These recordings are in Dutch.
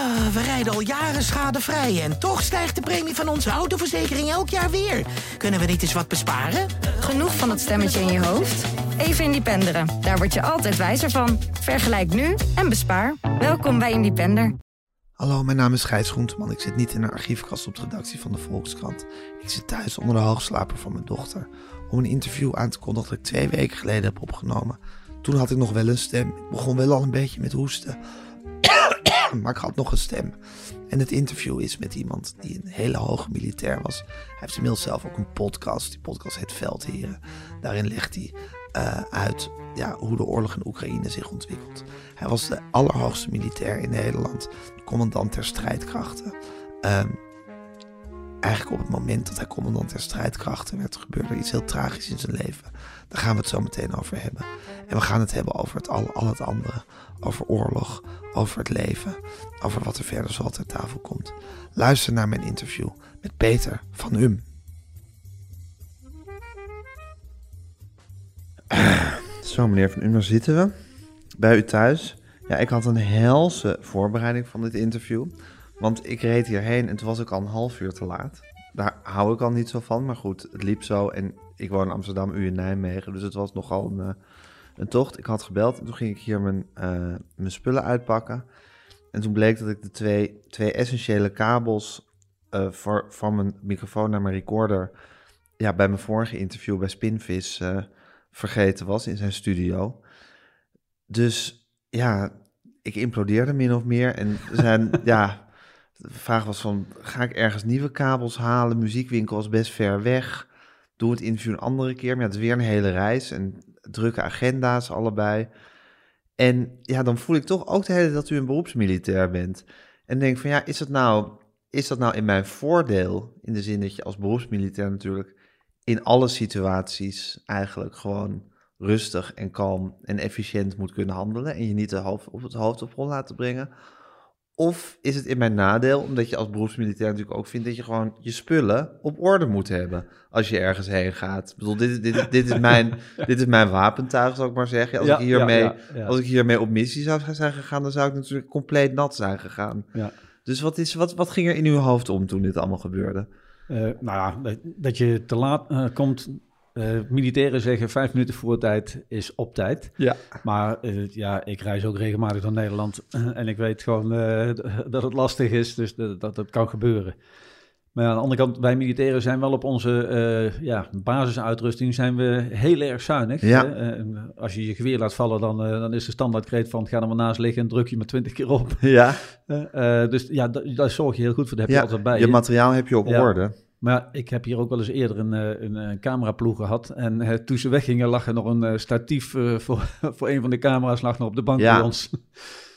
Ah, we rijden al jaren schadevrij en toch stijgt de premie van onze autoverzekering elk jaar weer. Kunnen we niet eens wat besparen? Genoeg van dat stemmetje in je hoofd? Even Independeren. Daar word je altijd wijzer van. Vergelijk nu en bespaar. Welkom bij Independer. Hallo, mijn naam is Gijs Groenteman. Ik zit niet in een archiefkast op de redactie van de Volkskrant. Ik zit thuis onder de hoogslaper van mijn dochter om een interview aan te kondigen dat ik twee weken geleden heb opgenomen. Toen had ik nog wel een stem. Ik begon wel al een beetje met hoesten. maar ik had nog een stem. En het interview is met iemand die een hele hoge militair was. Hij heeft inmiddels zelf ook een podcast. Die podcast heet Veldheren. Daarin legt hij uh, uit ja, hoe de oorlog in Oekraïne zich ontwikkelt. Hij was de allerhoogste militair in Nederland, commandant der strijdkrachten. Um, eigenlijk op het moment dat hij commandant der strijdkrachten werd, gebeurde iets heel tragisch in zijn leven. Daar gaan we het zo meteen over hebben. En we gaan het hebben over het al, al het andere. Over oorlog, over het leven, over wat er verder zoal ter tafel komt. Luister naar mijn interview met Peter van Um. Zo, meneer Van Um, daar zitten we. Bij u thuis. Ja, ik had een helse voorbereiding van dit interview. Want ik reed hierheen en toen was ik al een half uur te laat. Daar hou ik al niet zo van, maar goed, het liep zo. En ik woon in Amsterdam, u in Nijmegen, dus het was nogal een, uh, een tocht. Ik had gebeld en toen ging ik hier mijn, uh, mijn spullen uitpakken. En toen bleek dat ik de twee, twee essentiële kabels uh, voor, van mijn microfoon naar mijn recorder... Ja, bij mijn vorige interview bij Spinvis vergeten was in zijn studio. Dus ja, ik implodeerde min of meer. En zijn, ja, de vraag was van, ga ik ergens nieuwe kabels halen? Muziekwinkel was best ver weg. Doe het interview een andere keer. Maar ja, het is weer een hele reis en drukke agenda's allebei. En ja, dan voel ik toch ook de hele tijd dat u een beroepsmilitair bent. En denk van, ja, is dat nou, is dat nou in mijn voordeel? In de zin dat je als beroepsmilitair natuurlijk in alle situaties eigenlijk gewoon rustig en kalm en efficiënt moet kunnen handelen en je niet de hoofd op het hoofd op rol laten brengen? Of is het in mijn nadeel, omdat je als beroepsmilitair natuurlijk ook vindt dat je gewoon je spullen op orde moet hebben als je ergens heen gaat? Ik bedoel, dit, dit, dit, is, mijn, dit is mijn wapentuig, zal ik maar zeggen. Als, ik hiermee, ja, ja, als ik hiermee op missie zou zijn gegaan, dan zou ik natuurlijk compleet nat zijn gegaan. Dus wat, is, wat, wat ging er in uw hoofd om toen dit allemaal gebeurde? Uh, nou ja, dat je te laat uh, komt, uh, militairen zeggen vijf minuten voor tijd is op tijd. Ja. Maar uh, ja, ik reis ook regelmatig door Nederland en ik weet gewoon uh, dat het lastig is, dus dat, dat, dat kan gebeuren. Maar aan de andere kant, wij militairen zijn wel op onze ja, basisuitrusting zijn we heel erg zuinig. Ja. als je je geweer laat vallen, dan, dan is de standaardkreet van ga er maar naast liggen en druk je maar twintig keer op. Ja. dus ja, daar zorg je heel goed voor, dat heb je altijd bij je. Je materiaal heb je op ja. orde. Maar ik heb hier ook wel eens eerder een, een, een cameraploeg gehad. En uh, toen ze weggingen lag er nog een uh, statief uh, voor, voor een van de camera's lag nog op de bank ja. bij ons. Het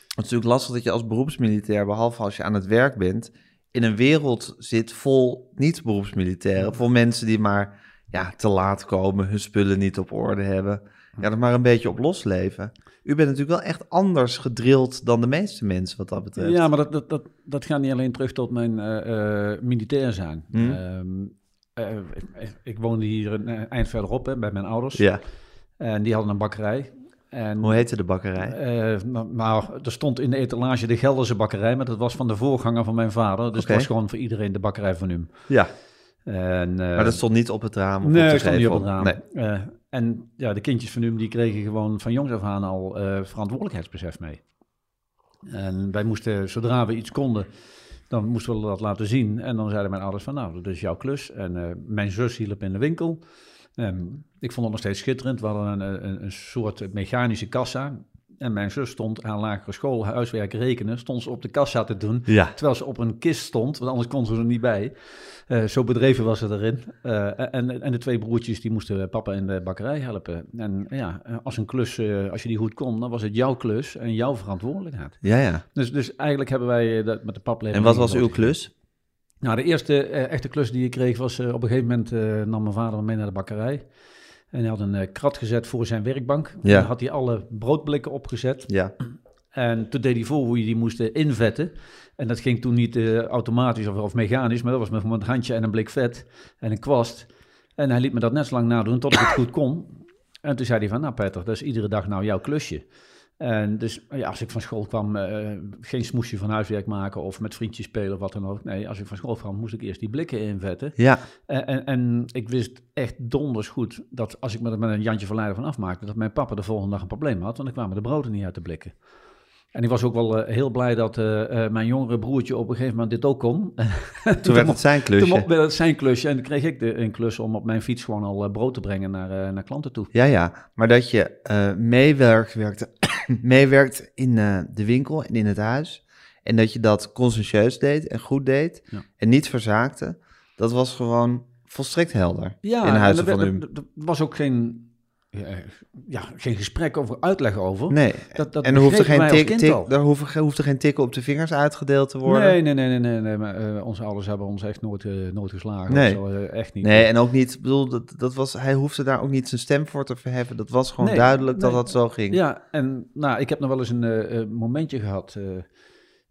is natuurlijk lastig dat je als beroepsmilitair, behalve als je aan het werk bent, in een wereld zit vol niet-beroepsmilitairen. Vol mensen die maar ja, te laat komen, hun spullen niet op orde hebben. Ja, er maar een beetje op losleven. U bent natuurlijk wel echt anders gedrild dan de meeste mensen wat dat betreft. Ja, maar dat, dat, dat, dat gaat niet alleen terug tot mijn uh, uh, militair zijn. Hmm. Um, uh, ik, ik, woonde hier een eind verderop hè, bij mijn ouders. Ja. En die hadden een bakkerij. En, Hoe heette de bakkerij? nou, nou, er stond in de etalage de Gelderse bakkerij, maar dat was van de voorganger van mijn vader. Dus okay. het was gewoon voor iedereen de bakkerij van hem. Ja. En, maar dat stond niet op het raam? Of nee, op stond niet op het raam. Nee. En ja, de kindjes van hem die kregen gewoon van jongs af aan al uh, verantwoordelijkheidsbesef mee. En wij moesten, zodra we iets konden, dan moesten we dat laten zien. En dan zeiden mijn ouders van, nou, dat is jouw klus. En uh, mijn zus hielp in de winkel. Um, ik vond het nog steeds schitterend. We hadden een, een, een soort mechanische kassa. En mijn zus stond aan lagere school huiswerk rekenen, stond ze op de kassa te doen, ja. terwijl ze op een kist stond, want anders kon ze er niet bij. Uh, zo bedreven was ze erin. Uh, en, en de twee broertjes die moesten papa in de bakkerij helpen. En ja, als een klus, uh, als je die goed kon, dan was het jouw klus en jouw verantwoordelijkheid. Ja, ja. Dus, dus eigenlijk hebben wij dat met de paplepel... En wat was uw klus? Nou, de eerste echte klus die ik kreeg was op een gegeven moment nam mijn vader me mee naar de bakkerij. En hij had een uh, krat gezet voor zijn werkbank. Ja. Dan had hij alle broodblikken opgezet. Ja. En toen deed hij voor hoe je die moest invetten. En dat ging toen niet uh, automatisch of, of, mechanisch, maar dat was met een handje en een blik vet en een kwast. En hij liet me dat net zo lang nadoen tot ik het goed kon. En toen zei hij van, nou Peter, dat is iedere dag nou jouw klusje. En dus ja, als ik van school kwam, eh, geen smoesje van huiswerk maken of met vriendjes spelen of wat dan ook. Nee, als ik van school kwam, moest ik eerst die blikken invetten. Ja, En, en, en ik wist echt donders goed dat als ik me er met een Jantje Verleider van afmaakte, dat mijn papa de volgende dag een probleem had, want dan kwamen de broden niet uit de blikken. En ik was ook wel eh, heel blij dat eh, mijn jongere broertje op een gegeven moment dit ook kon. toen werd het zijn Toen klusje. werd het zijn klusje en dan kreeg ik de, een klus om op mijn fiets gewoon al brood te brengen naar, naar klanten toe. Ja, ja, maar dat je eh meewerkt, in eh, de winkel en in het huis. En dat je dat consciëntieus deed en goed deed Ja. en niet verzaakte. Dat was gewoon volstrekt helder Ja, in en Huizen van U. Er was ook geen, ja, ja, geen gesprek over uitleg over. Nee, Dat, dat en er hoefde begrepen geen, tik, tik, al. er hoefde, hoefde geen tikken op de vingers uitgedeeld te worden. Nee, nee, nee, nee, nee, nee maar, eh, onze ouders hebben ons echt nooit, eh, nooit geslagen. Nee. zo, eh, echt niet. Nee, en ook niet, bedoel, dat, dat was, hij hoefde daar ook niet zijn stem voor te verheffen. Dat was gewoon Nee, duidelijk dat dat zo ging. Ja, en nou, ik heb nog wel eens een eh, eh, momentje gehad.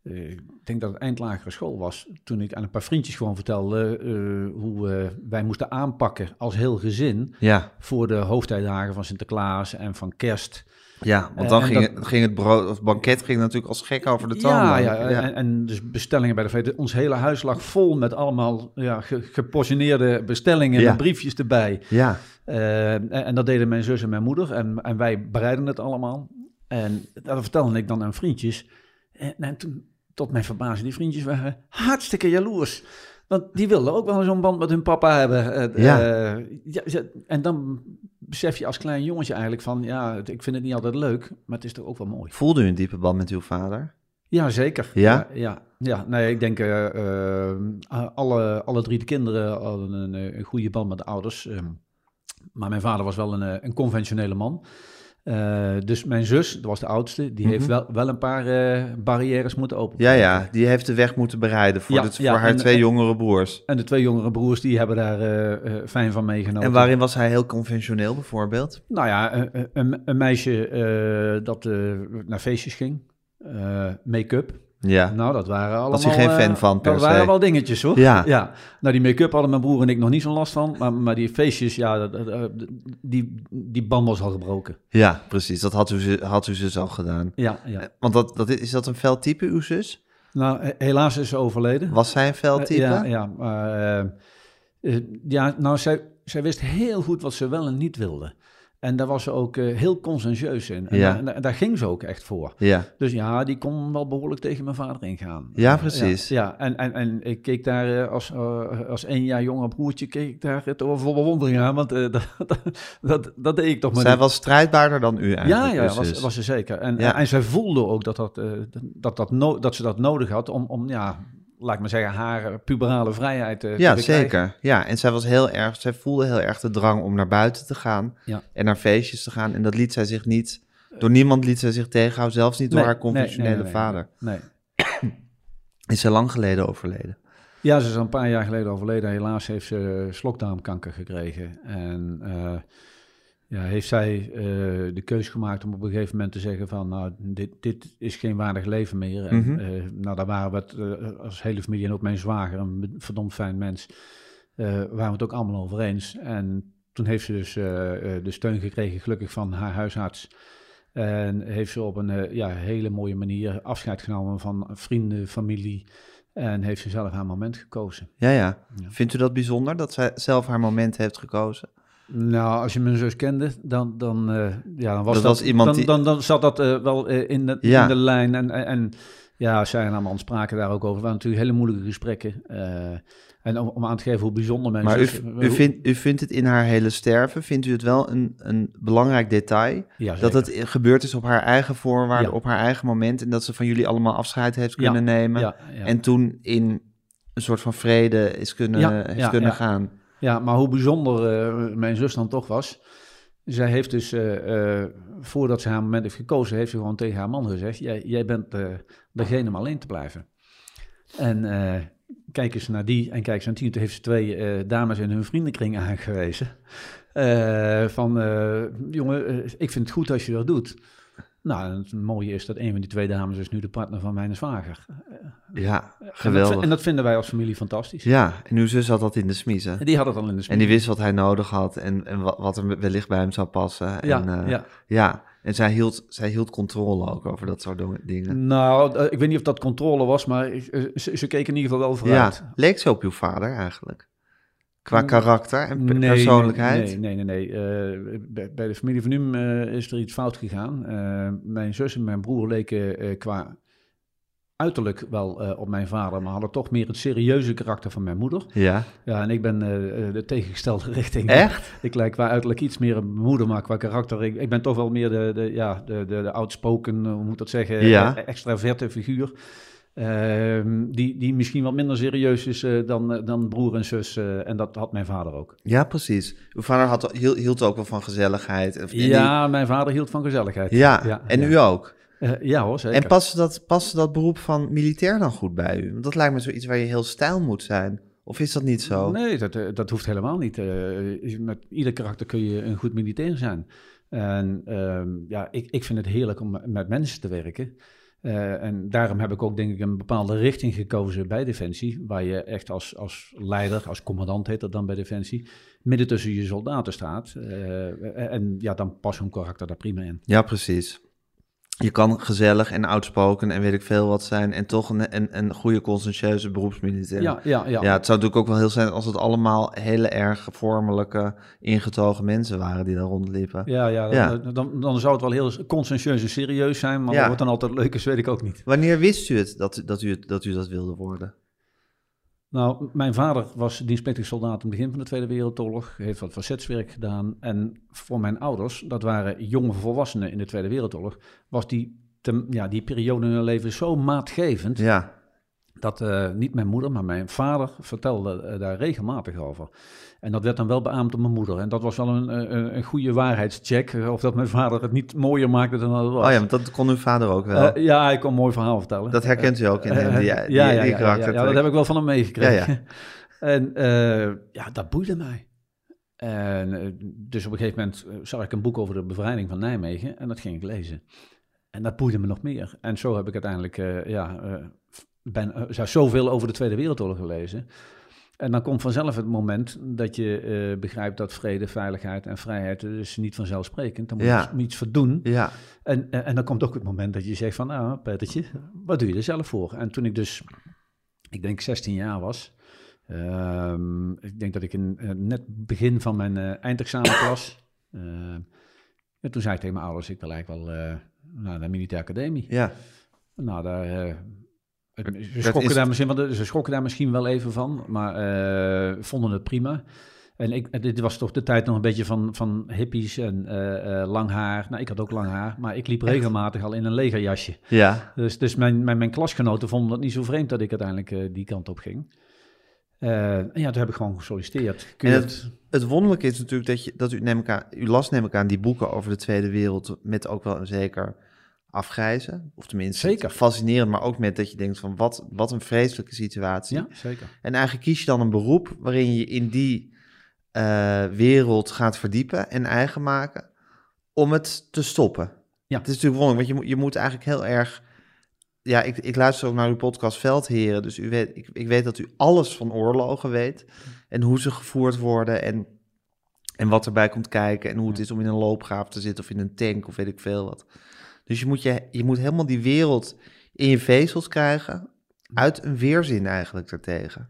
Eh, ik denk dat het eind lagere school was. Toen ik aan een paar vriendjes gewoon vertelde eh, hoe eh, wij moesten aanpakken als heel gezin. Ja, Voor de hoofdtijdagen van Sinterklaas en van kerst. ja want dan en ging, dat- het, ging het brood, of banket ging natuurlijk als gek over de toon. Ja, ja, En, en dus bestellingen bij de VD. Ons hele huis lag vol met allemaal ja, ge- geportioneerde bestellingen Ja. met briefjes erbij. ja. En, en dat deden mijn zus en mijn moeder. En, en wij bereidden het allemaal. En dat vertelde ik dan aan vriendjes. En, en toen, tot mijn verbazing, die vriendjes waren hartstikke jaloers. Want die wilden ook wel zo'n band met hun papa hebben. Eh, Ja. eh, ja, en dan besef je als klein jongetje eigenlijk van... ja, ik vind het niet altijd leuk, maar het is toch ook wel mooi. Voelde u een diepe band met uw vader? Ja, zeker. Ja? Ja, ja, ja. nee, ik denk eh, alle, alle drie de kinderen hadden een, een goede band met de ouders. ehm. maar mijn vader was wel een, een conventionele man. Eh, dus mijn zus, dat was de oudste, die heeft Mhm. wel, wel een paar eh, barrières moeten openen. Ja, ja, die heeft de weg moeten bereiden voor, Ja, ja, voor haar en- twee en- jongere broers. En de twee jongere broers, die hebben daar eh, fijn van meegenomen. En waarin was hij heel conventioneel bijvoorbeeld? Nou ja, een, een, een meisje dat naar feestjes ging. Make-up. Ja, Nou, dat waren allemaal... Was hij geen fan eh, van, per Dat waren wel dingetjes, hoor. Ja. ja. Nou, die make-up hadden mijn broer en ik nog niet zo last van. Maar, maar die feestjes, ja, dat- die, die band was al gebroken. ja precies. Dat had, u, had uw zus al gedaan. Ja, ja. Want dat, dat, is dat een fel type, uw zus? Nou, he- helaas is ze overleden. Was zij een fel Eh, type? ja, ja, eh, eh, ja, nou, zij, zij wist heel goed wat ze wel en niet wilde. En daar was ze ook eh, heel conscientieus in. En, Ja. daar- en daar- ging ze ook echt voor. ja. Dus ja, die kon wel behoorlijk tegen mijn vader ingaan. Ja, precies. Ja, ja. En, en, en ik keek daar eh, als, eh, als één jaar jonger broertje, keek ik daar het vol bewondering aan. Want dat, dat, dat, deed ik toch maar Zij niet. was strijdbaarder dan u Ja, eigenlijk. ja, uw was, was ze zeker. En, Ja. en zij voelde ook dat, dat, dat, dat, no- dat ze dat nodig had om, om ja, laat ik maar zeggen, haar eh, puberale vrijheid eh, Ja, zeker. Ja, en zij was heel erg, zij voelde heel erg de drang om naar buiten te gaan Ja. en naar feestjes te gaan. En dat liet zij zich niet, door niemand liet zij zich tegenhouden, zelfs niet door haar conventionele nee, vader. Nee. Is zij lang geleden overleden? Ja, ze is een paar jaar geleden overleden. Helaas heeft ze slokdarmkanker gekregen. En eh, ja, heeft zij eh, de keus gemaakt om op een gegeven moment te zeggen van... nou, dit, dit is geen waardig leven meer. En, eh, nou, daar waren we het eh, als hele familie en ook mijn zwager, een verdomd fijn mens... waren we het ook allemaal over eens. En toen heeft ze dus de steun gekregen, gelukkig van haar huisarts... En heeft ze op een ja, hele mooie manier afscheid genomen van vrienden, familie. En heeft ze zelf haar moment gekozen. Ja, ja. Ja. Vindt u dat bijzonder dat zij zelf haar moment heeft gekozen? Nou, als je mijn zus kende, dan, dan, eh, ja, dan was Dat dat, was iemand dan, die- dan, dan zat dat eh, wel eh, in, de, Ja. in de lijn. En, en, ja, zij en spraken daar ook over. Het waren natuurlijk hele moeilijke gesprekken. en om, om aan te geven hoe bijzonder mijn Maar u, u, vindt, u vindt het in haar hele sterven, vindt u het wel een, een belangrijk detail? ja, Dat het gebeurd is op haar eigen voorwaarden, Ja. op haar eigen moment. En dat ze van jullie allemaal afscheid heeft kunnen nemen. Ja. En toen in een soort van vrede is kunnen, is ja, kunnen gaan. Ja, maar hoe bijzonder eh, mijn zus dan toch was. Zij heeft dus, eh, eh, voordat ze haar moment heeft gekozen, heeft ze gewoon tegen haar man gezegd: Jij, jij bent degene om alleen te blijven. En kijk eens naar die en kijk eens naar die. Toen heeft ze twee dames in hun vriendenkring aangewezen. Van, jongen, ik vind het goed als je dat doet. Nou, het mooie is dat een van die twee dames is nu de partner van mijn zwager. Ja, En dat, geweldig. en dat vinden wij als familie fantastisch. Ja, en uw zus had dat in de smiezen. En die had het al in de En die wist wat hij nodig had en, en wat, wat er wellicht bij hem zou passen. Ja, en, eh, ja. ja. En zij hield, zij hield controle ook over dat soort dingen. Nou, eh, ik weet niet of dat controle was, maar eh, ze keken in ieder geval wel vooruit. Ja, leek ze op uw vader eigenlijk? Qua Mm, karakter en Nee, persoonlijkheid? Nee, nee, nee. nee. Eh, bij, bij de familie van Num eh, is er iets fout gegaan. Eh, mijn zus en mijn broer leken qua uiterlijk wel op mijn vader, maar hadden toch meer het serieuze karakter van mijn moeder. Ja, Ja, en ik ben de tegengestelde richting. echt? Ik lijk qua uiterlijk iets meer op mijn moeder, maar qua karakter... Ik, ik ben toch wel meer de, de, ja, de, de, de outspoken, hoe moet dat zeggen, Ja. eh, extraverte figuur. Ehm, die, die misschien wat minder serieus is eh, dan, eh, dan broer en zus. eh, en dat had mijn vader ook. Ja, precies. Uw vader had, hield, hield ook wel van gezelligheid. En, en die- Ja, mijn vader hield van gezelligheid. ja, en ja. u ook. Ja hoor, zeker. En paste dat, paste dat beroep van militair dan goed bij u? Want dat lijkt me zoiets waar je heel stijl moet zijn. Of is dat niet zo? Nee, dat, dat hoeft helemaal niet. Met ieder karakter kun je een goed militair zijn. En ehm, ja, ik, ik vind het heerlijk om met mensen te werken. Eh, en daarom heb ik ook denk ik een bepaalde richting gekozen bij Defensie. Waar je echt als, als leider, als commandant heet dat dan bij Defensie, midden tussen je soldaten staat. Eh, en ja, dan past zo'n karakter daar prima in. Ja, precies. Je kan gezellig en outspoken en weet ik veel wat zijn... en toch een, een, een goede, conscientieuze beroepsmilitair. Ja, ja, ja. Ja, het zou natuurlijk ook wel heel zijn als het allemaal hele erg vormelijke, ingetogen mensen waren die daar rondliepen. Ja, ja, dan, Ja. Dan, dan zou het wel heel conscientieus en serieus zijn, maar Ja. wat het dan altijd leuk is, weet ik ook niet. Wanneer wist u het dat, dat, u, dat u dat wilde worden? Nou, mijn vader was dienstplichtig soldaat in het begin van de Tweede Wereldoorlog. Heeft wat verzetswerk gedaan. En voor mijn ouders, dat waren jonge volwassenen in de Tweede Wereldoorlog, was die, te- ja, die periode in hun leven zo maatgevend. Ja, Dat eh, niet mijn moeder, maar mijn vader vertelde eh, daar regelmatig over. En dat werd dan wel beaamd door mijn moeder. En dat was wel een, een, een goede waarheidscheck. eh, Of dat mijn vader het niet mooier maakte dan dat het was. oh ja, want dat kon uw vader ook wel. Eh, ja, ik kon een mooi verhaal vertellen. dat herkent u ook in hem, die, Eh, ja, ja, die ja, karakter. ja, ja, dat heb ik wel van hem meegekregen. En eh, ja, dat boeide mij. En, eh, dus op een gegeven moment eh, zag ik een boek over de bevrijding van Nijmegen en dat ging ik lezen. En dat boeide me nog meer. En zo heb ik uiteindelijk eh, ja, eh, ben, eh, zo- zoveel over de Tweede Wereldoorlog gelezen. En dan komt vanzelf het moment dat je eh, begrijpt dat vrede, veiligheid en vrijheid dus niet vanzelfsprekend. Daar moet je iets- iets voor doen. Ja, En, en, en dan komt ook het moment dat je zegt van, nou, Petertje, wat doe je er zelf voor? En toen ik dus, ik denk 16 jaar was, ehm, ik denk dat ik in eh, net begin van mijn eh, eindexamen was. eh, en toen zei ik tegen mijn ouders, ik wil eigenlijk wel eh, naar de militaire academie. ja. Nou, daar, eh, ze, schrokken is- daar misschien, wel- ze schrokken daar misschien wel even van, maar eh, vonden het prima. En ik, dit was toch de tijd nog een beetje van, van hippies en eh, eh, lang haar. Nou, ik had ook lang haar, maar ik liep regelmatig al in een legerjasje. ja. Dus, dus mijn, mijn, mijn klasgenoten vonden het niet zo vreemd dat ik uiteindelijk die kant op ging. En ja, toen heb ik gewoon gesolliciteerd. En het- Het wonderlijke is natuurlijk dat, je, dat u, neem ik aan, u las neem ik aan die boeken over de Tweede Wereld met ook wel een zeker afgrijzen. Of tenminste Zeker. fascinerend, maar ook met dat je denkt van wat, wat een vreselijke situatie. ja, zeker. En eigenlijk kies je dan een beroep waarin je in die eh, wereld gaat verdiepen en eigen maken om het te stoppen. Ja. Het is natuurlijk wonderlijk, want je, moet- je moet eigenlijk heel erg... Ja, ik, ik luister ook naar uw podcast Veldheren, dus u weet, ik, ik weet dat u alles van oorlogen weet en hoe ze gevoerd worden en, en wat erbij komt kijken en hoe het is om in een loopgraaf te zitten of in een tank of weet ik veel wat. Dus je moet, je, je moet helemaal die wereld in je vezels krijgen, uit een weerzin eigenlijk daartegen.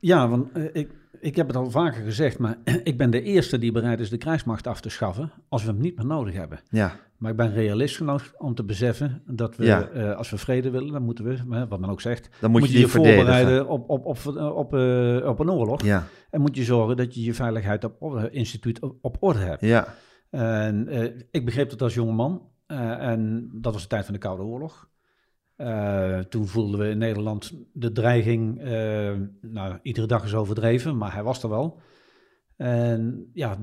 Ja, want eh, ik, ik heb het al vaker gezegd, maar ik ben de eerste die bereid is de krijgsmacht af te schaffen als we hem niet meer nodig hebben. Ja, Maar ik ben realist genoeg om te beseffen dat we, Ja. eh, als we vrede willen, dan moeten we, wat men ook zegt, dan moet, je die voorbereiden op, op, op, op, eh, op een oorlog. Ja, En moet je zorgen dat je je veiligheid op instituut op, op orde hebt. ja, En ik begreep dat als jongeman. Eh en dat was de tijd van de Koude Oorlog. Eh, toen voelden we in Nederland de dreiging, eh, nou, iedere dag is overdreven, maar hij was er wel. En ja,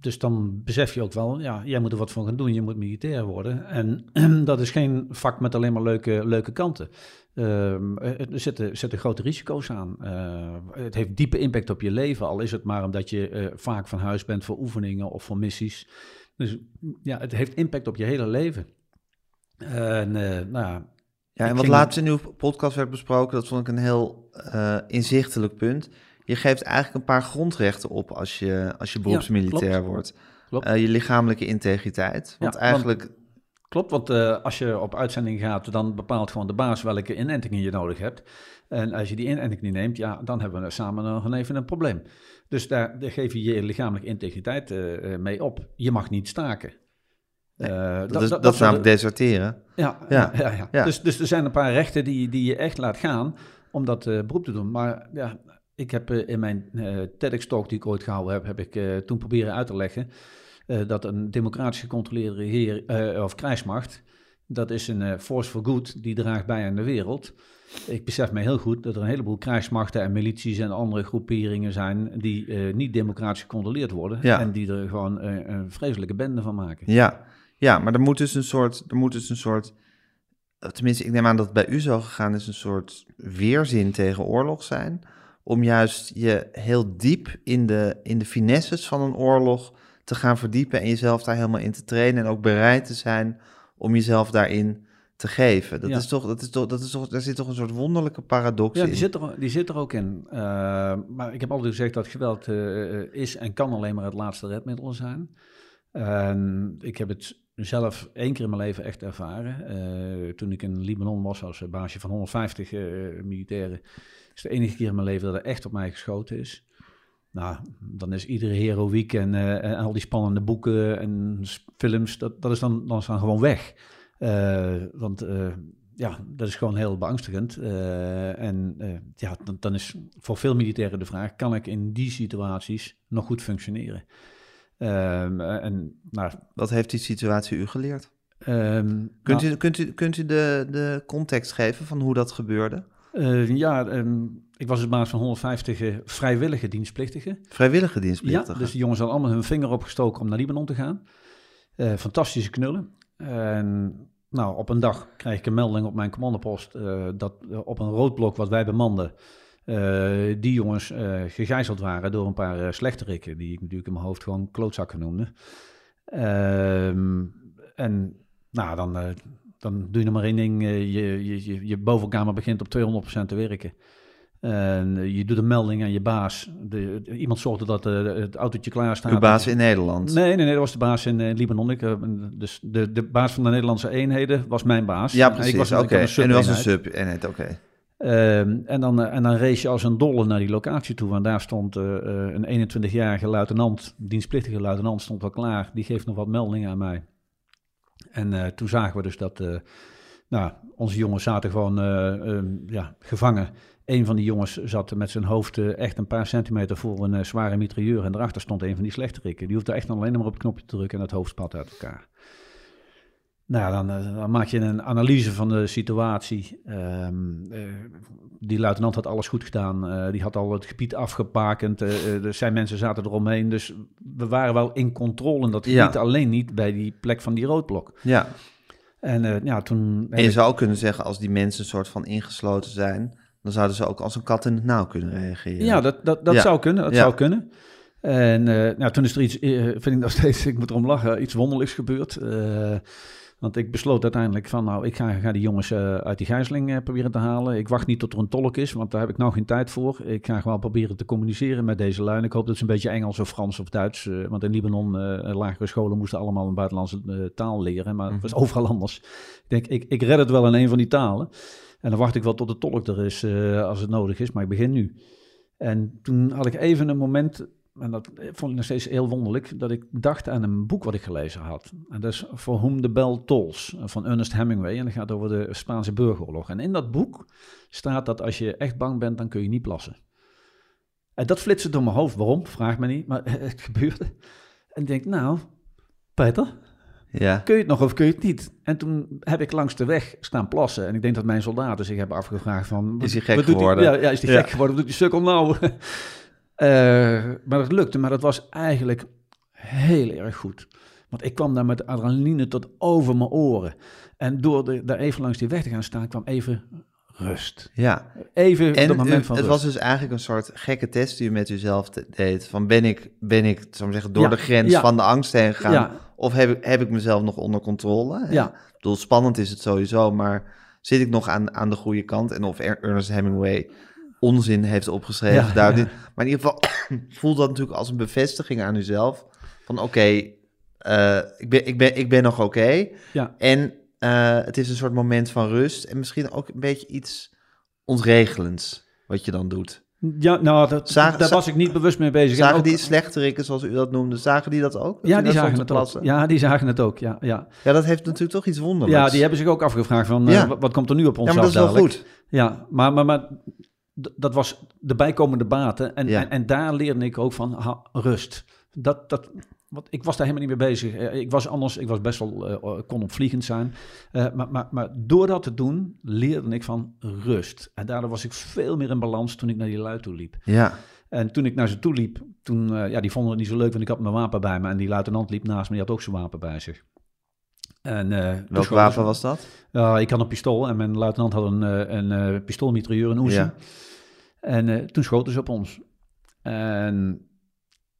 dus dan besef je ook wel, ja, jij moet er wat van gaan doen, je moet militair worden. En dat is geen vak met alleen maar leuke, leuke kanten. Ehm, er zitten, zitten grote risico's aan. Eh, het heeft diepe impact op je leven, al is het maar omdat je eh, vaak van huis bent voor oefeningen of voor missies. Dus ja, het heeft impact op je hele leven. En eh, nou ja, ja. En wat ging- laatst in uw podcast werd besproken, dat vond ik een heel eh, inzichtelijk punt. Je geeft eigenlijk een paar grondrechten op als je, als je beroepsmilitair klopt. wordt. Klopt. Eh, je lichamelijke integriteit. Want Ja, eigenlijk, Klopt, want eh, als je op uitzending gaat, dan bepaalt gewoon de baas welke inentingen je nodig hebt. En als je die inenting niet neemt, ja, dan hebben we samen nog even een probleem. Dus daar, daar geef je je lichamelijke integriteit eh, mee op. Je mag niet staken. Dat, is, dat, dat is namelijk deserteren. Ja, Ja. ja. Ja, ja, Ja. Dus, dus er zijn een paar rechten die, die je echt laat gaan om dat beroep te doen. Maar ja, ik heb eh, in mijn eh TEDx-talk die ik ooit gehouden heb, heb ik eh, toen proberen uit te leggen dat een democratisch gecontroleerde regeer, eh, of krijgsmacht, dat is een force for good, die draagt bij aan de wereld. Ik besef me heel goed dat er een heleboel krijgsmachten en milities en andere groeperingen zijn die niet democratisch gecontroleerd worden Ja. en die er gewoon een vreselijke bende van maken. Ja, ja maar er moet dus een soort, er moet dus een soort, tenminste, ik neem aan dat het bij u zo gegaan is, een soort weerzin tegen oorlog zijn. Om juist je heel diep in de, in de finesses van een oorlog te gaan verdiepen en jezelf daar helemaal in te trainen. En ook bereid te zijn om jezelf daarin te geven. Dat Ja. is toch, dat is toch, dat is toch, daar zit toch een soort wonderlijke paradox Ja, in. die zit er, die zit er ook in. Eh, maar ik heb altijd gezegd dat geweld eh, is en kan alleen maar het laatste redmiddel zijn. Ik heb het zelf één keer in mijn leven echt ervaren. Eh, toen ik in Libanon was als baasje van 150 eh, militairen. Is de enige keer in mijn leven dat er echt op mij geschoten is. Nou, dan is iedere heroïek en, eh, en al die spannende boeken en films, dat, dat is dan, dan is dan gewoon weg. Eh, want eh, ja, dat is gewoon heel beangstigend. En ja, dan, dan is voor veel militairen de vraag: kan ik in die situaties nog goed functioneren? Ehm, eh, en nou, Wat heeft die situatie u geleerd? ehm, Kunt nou, u, kunt u, kunt u de, de context geven van hoe dat gebeurde? Eh, ja, ehm, ik was dus baas van 150 eh, vrijwillige dienstplichtigen. Vrijwillige Ja, dienstplichtigen. dus die jongens hadden allemaal hun vinger opgestoken om naar Libanon te gaan. Eh, fantastische knullen. En nou, op een dag krijg ik een melding op mijn commandopost eh, dat op een roodblok wat wij bemanden, die jongens gegijzeld waren door een paar slechterikken, die ik natuurlijk in mijn hoofd gewoon klootzakken noemde. Ehm, en nou, dan, dan doe je nog maar één ding. eh, je, je, je, bovenkamer begint op 200% te werken. En eh, je doet een melding aan je baas. De, de- iemand zorgde dat eh, het autootje klaar staat. Uw baas in Nederland. Nee, nee, nee, dat was de baas in Libanon. Ik, dus de, de baas van de Nederlandse eenheden was mijn baas. Ja, precies. Oké. En u was een sub-eenheid. oké. Ehm, en, dan, en dan race je als een dolle naar die locatie toe. Want daar stond een 21-jarige luitenant, dienstplichtige luitenant, stond al klaar. Die geeft nog wat meldingen aan mij. En eh, toen zagen we dus dat eh, nou, onze jongens zaten gewoon eh, ehm, ja, gevangen. Een van die jongens zat met zijn hoofd echt een paar centimeter voor een zware mitrailleur. En daarachter stond een van die slechterikken. Die hoefde echt alleen maar op het knopje te drukken en het hoofd spat uit elkaar. Nou, dan, eh, dan maak je een analyse van de situatie. Ehm, eh, die luitenant had alles goed gedaan. Eh, die had al het gebied afgepakend. Eh, er zijn mensen zaten eromheen. Dus we waren wel in controle in dat Ja. gebied. Alleen niet bij die plek van die roodblok. Ja. En ja, toen... En je zou kunnen zeggen, als die mensen een soort van ingesloten zijn, dan zouden ze ook als een kat in het nauw kunnen reageren. Ja, dat, dat, dat Ja. zou kunnen. Dat Ja. zou kunnen. En nou, toen is er iets, vind ik nog steeds, ik moet erom lachen, iets wonderlijks gebeurd. Want ik besloot uiteindelijk van, nou, ik ga, ga die jongens eh, uit die gijzeling eh, proberen te halen. Ik wacht niet tot er een tolk is, want daar heb ik nou geen tijd voor. Ik ga gewoon proberen te communiceren met deze lui. En ik hoop dat ze een beetje Engels of Frans of Duits, eh, want in Libanon, lagere scholen moesten allemaal een buitenlandse taal leren. Maar het was overal anders. Ik denk, ik, ik red het wel in een van die talen. En dan wacht ik wel tot de tolk er is als het nodig is, maar ik begin nu. En toen had ik even een moment, en dat vond ik nog steeds heel wonderlijk, dat ik dacht aan een boek wat ik gelezen had. En dat is For Whom the Bell Tolls van Ernest Hemingway. En dat gaat over de Spaanse burgeroorlog. En in dat boek staat dat als je echt bang bent, dan kun je niet plassen. En dat flitste door mijn hoofd. Waarom? Vraag me niet, maar het gebeurde. En ik denk, nou, Peter, Ja. kun je het nog of kun je het niet? En toen heb ik langs de weg staan plassen. En ik denk dat mijn soldaten zich hebben afgevraagd van... Is hij gek geworden? ja, ja, is hij Ja. gek geworden? Wat doet die sukkel nou? Eh, maar dat lukte. Maar dat was eigenlijk heel erg goed. Want ik kwam daar met adrenaline tot over mijn oren. En door de, daar even langs die weg te gaan staan, kwam even rust. ja. Even En dat moment van het rust. was dus eigenlijk een soort gekke test die u met te- deed. Van ben ik, ben ik zou zeggen, door Ja, de grens ja. van de angst heen gegaan? Ja. Of heb ik, heb ik mezelf nog onder controle? Ja. Ik bedoel, spannend is het sowieso, maar zit ik nog aan, aan de goede kant? En of Er- Ernest Hemingway onzin heeft opgeschreven, Ja, duidt ja. niet. Maar in ieder geval voelt dat natuurlijk als een bevestiging aan uzelf. Van oké, eh, ik, ben, ik, ben, ik ben nog oké. Ja. En eh, het is een soort moment van rust. En misschien ook een beetje iets ontregelends wat je dan doet. Ja, nou, dat, Zagen- daar was ik niet bewust mee bezig. En Zagen ook- die slechterikken, zoals u dat noemde, zagen die dat ook? Dat Ja, die daar zagen het ook. Ja, die zagen het ook, ja. Ja, Ja, dat heeft natuurlijk toch iets wonderlijks. ja die hebben zich ook afgevraagd van, eh, Ja. wat, wat komt er nu op ons Ja, maar dat is wel dadelijk? goed. Ja, maar, maar, maar dat was de bijkomende baten. En, Ja. en, en daar leerde ik ook van ha, rust. Dat, dat, want ik was daar helemaal niet mee bezig. Eh, Ik was anders, ik was best wel, eh, kon opvliegend zijn. Eh, maar, maar, maar door dat te doen, leerde ik van rust. En daardoor was ik veel meer in balans toen ik naar die lui toe liep. Ja, En toen ik naar ze toe liep, toen, eh, ja, die vonden het niet zo leuk, want ik had mijn wapen bij me. En die luitenant liep naast me, die had ook zijn wapen bij zich. En, toen welk wapen was dat? ja, ik had een pistool en mijn luitenant had een, eh, een eh pistoolmitrailleur, een Uzi. Ja. En toen schoten ze op ons. En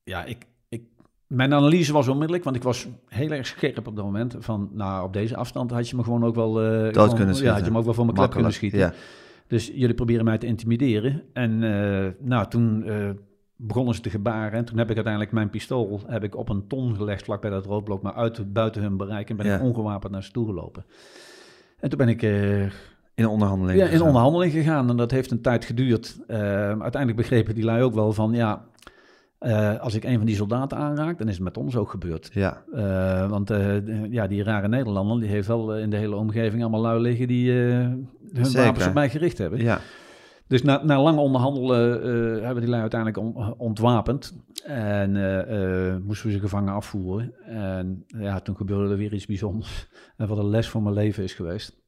ja, ik, ik, mijn analyse was onmiddellijk, want ik was heel erg scherp op dat moment. Van, nou, op deze afstand had je me gewoon ook wel... gewoon- kunnen Ja, schieten. had je me ook wel voor mijn klep kunnen schieten. Ja. Dus jullie proberen mij te intimideren. En nou, toen begonnen ze te gebaren. En toen heb ik uiteindelijk mijn pistool heb ik op een ton gelegd vlak bij dat roodblok, maar uit, buiten hun bereik. En ben Ja. ik ongewapend naar ze toe gelopen. En toen ben ik eh, In onderhandeling. ja, in gegaan. onderhandeling gegaan. En dat heeft een tijd geduurd. Eh, uiteindelijk begrepen die lui ook wel van, ja, eh, als ik een van die soldaten aanraak, dan is het met ons ook gebeurd. Ja, want ja, die rare Nederlander, die heeft wel in de hele omgeving allemaal lui liggen die hun Zeker. wapens op mij gericht hebben. ja. Dus na, na lang onderhandelen eh, hebben die lui uiteindelijk on- ontwapend. En eh, moesten we ze gevangen afvoeren. En ja, toen gebeurde er weer iets bijzonders. En wat een les voor mijn leven is geweest.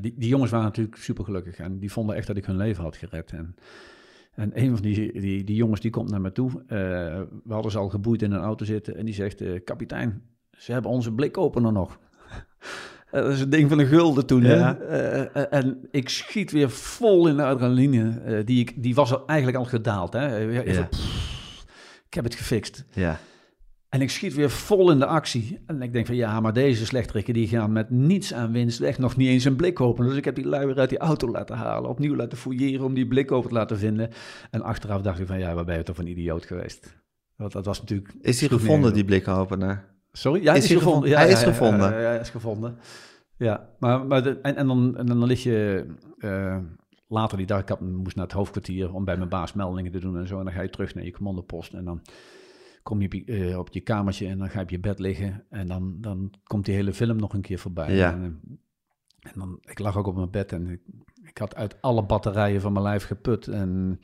Die, die jongens waren natuurlijk super gelukkig. En die vonden echt dat ik hun leven had gered. En, en een van die, die, die jongens die komt naar me toe. We hadden ze al geboeid in een auto zitten. En die zegt, kapitein, ze hebben onze blikopener nog. Eh, Dat is een ding van een gulden toen. hè? Ja. Eh, eh, en ik schiet weer vol in de adrenaline. die, ik, die was eigenlijk al gedaald. Hè? Even, Ja. pff, ik heb het gefixt. ja. En ik schiet weer vol in de actie. En ik denk van ja, maar deze slechterikken die gaan met niets aan winst weg. Nog niet eens een blik openen. Dus ik heb die lui weer uit die auto laten halen. Opnieuw laten fouilleren om die blik open te laten vinden. En achteraf dacht ik van ja, waar ben je toch een idioot geweest. Want dat was natuurlijk... Is die sloeg gevonden, die op. blikopener? Sorry? Ja, Is is, hij gevonden. gevonden? Ja, Hij ja, is ja, gevonden. Ja, is gevonden. Ja, maar, maar de, en, en, dan, en dan lig je eh, later die dag, ik had, moest naar het hoofdkwartier om bij mijn baas meldingen te doen en zo. En dan ga je terug naar je commandopost en dan kom je op je, eh, op je kamertje en dan ga je op je bed liggen. En dan, dan komt die hele film nog een keer voorbij. Ja. En, eh, en dan, ik lag ook op mijn bed en ik, ik had uit alle batterijen van mijn lijf geput. En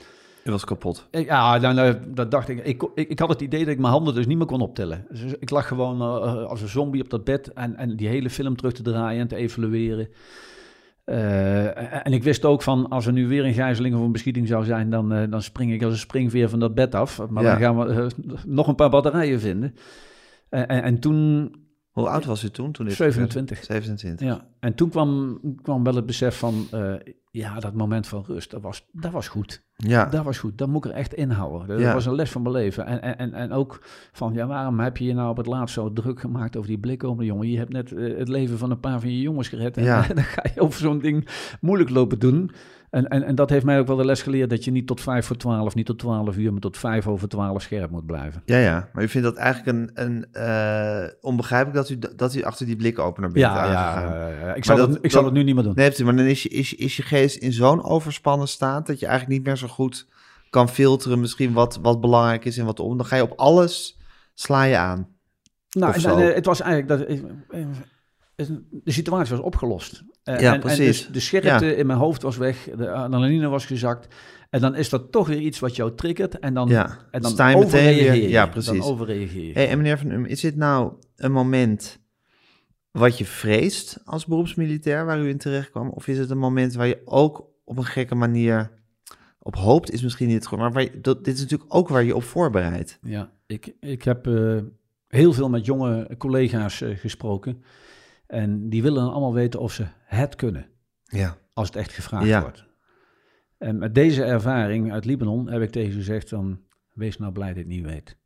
Was kapot. Ja, nou, nou, dat dacht ik. Ik, ik. ik had het idee dat ik mijn handen dus niet meer kon optillen. Dus ik lag gewoon eh, als een zombie op dat bed en, en die hele film terug te draaien en te evalueren. Eh, en ik wist ook van, als er nu weer een gijzeling of een beschieting zou zijn, dan, eh, dan spring ik als een springveer van dat bed af. Maar Ja. dan gaan we nog een paar batterijen vinden. En, en toen, Hoe oud was u toen? toen dit 27. gebeurde? 27. Ja, en toen kwam, kwam wel het besef van, eh, ja, dat moment van rust, dat was, dat was goed. Ja, Dat was goed, dat moet ik er echt inhouden. Dat Ja. was een les van mijn leven. En, en, en, ook van, ja, waarom heb je je nou op het laatst zo druk gemaakt over die blikopener, jongen? Je hebt net eh, het leven van een paar van je jongens gered. En Ja. dan ga je over zo'n ding moeilijk lopen doen. En, en, en dat heeft mij ook wel de les geleerd dat je niet tot vijf voor twaalf, niet tot twaalf uur, maar tot vijf over twaalf scherp moet blijven. ja, ja. Maar u vindt dat eigenlijk een, een eh, onbegrijpelijk dat u, dat u achter die blikopener bent Ja, aangegaan. ja, ik, zou dat- dat, ik zou dat- nu niet meer doen. Nee, maar dan is je, is, is je geest in zo'n overspannen staat dat je eigenlijk niet meer zo goed kan filteren misschien wat, wat belangrijk is en wat om. Dan ga je op alles sla je aan. Nou, en, en, eh, het was eigenlijk dat. eh, De situatie was opgelost. Eh, Ja, en, precies. En dus de scherpte in mijn hoofd was weg, de adrenaline was gezakt. En dan is dat toch weer iets wat jou triggert. En dan, Ja, en dan meteen weer- overreageer je. ja, precies. Dan overreageer. Hey, en meneer Van Um, is dit nou een moment wat je vreest als beroepsmilitair waar u in terecht kwam? Of is het een moment waar je ook op een gekke manier op hoopt, is misschien niet het goed, maar waar je, dat, dit is natuurlijk ook waar je op voorbereidt. Ja, ik, ik heb eh, heel veel met jonge collega's eh, gesproken. En die willen dan allemaal weten of ze het kunnen. Ja. als het echt gevraagd Ja. wordt. En met deze ervaring uit Libanon heb ik tegen ze gezegd dan, wees nou blij dat je het niet weet.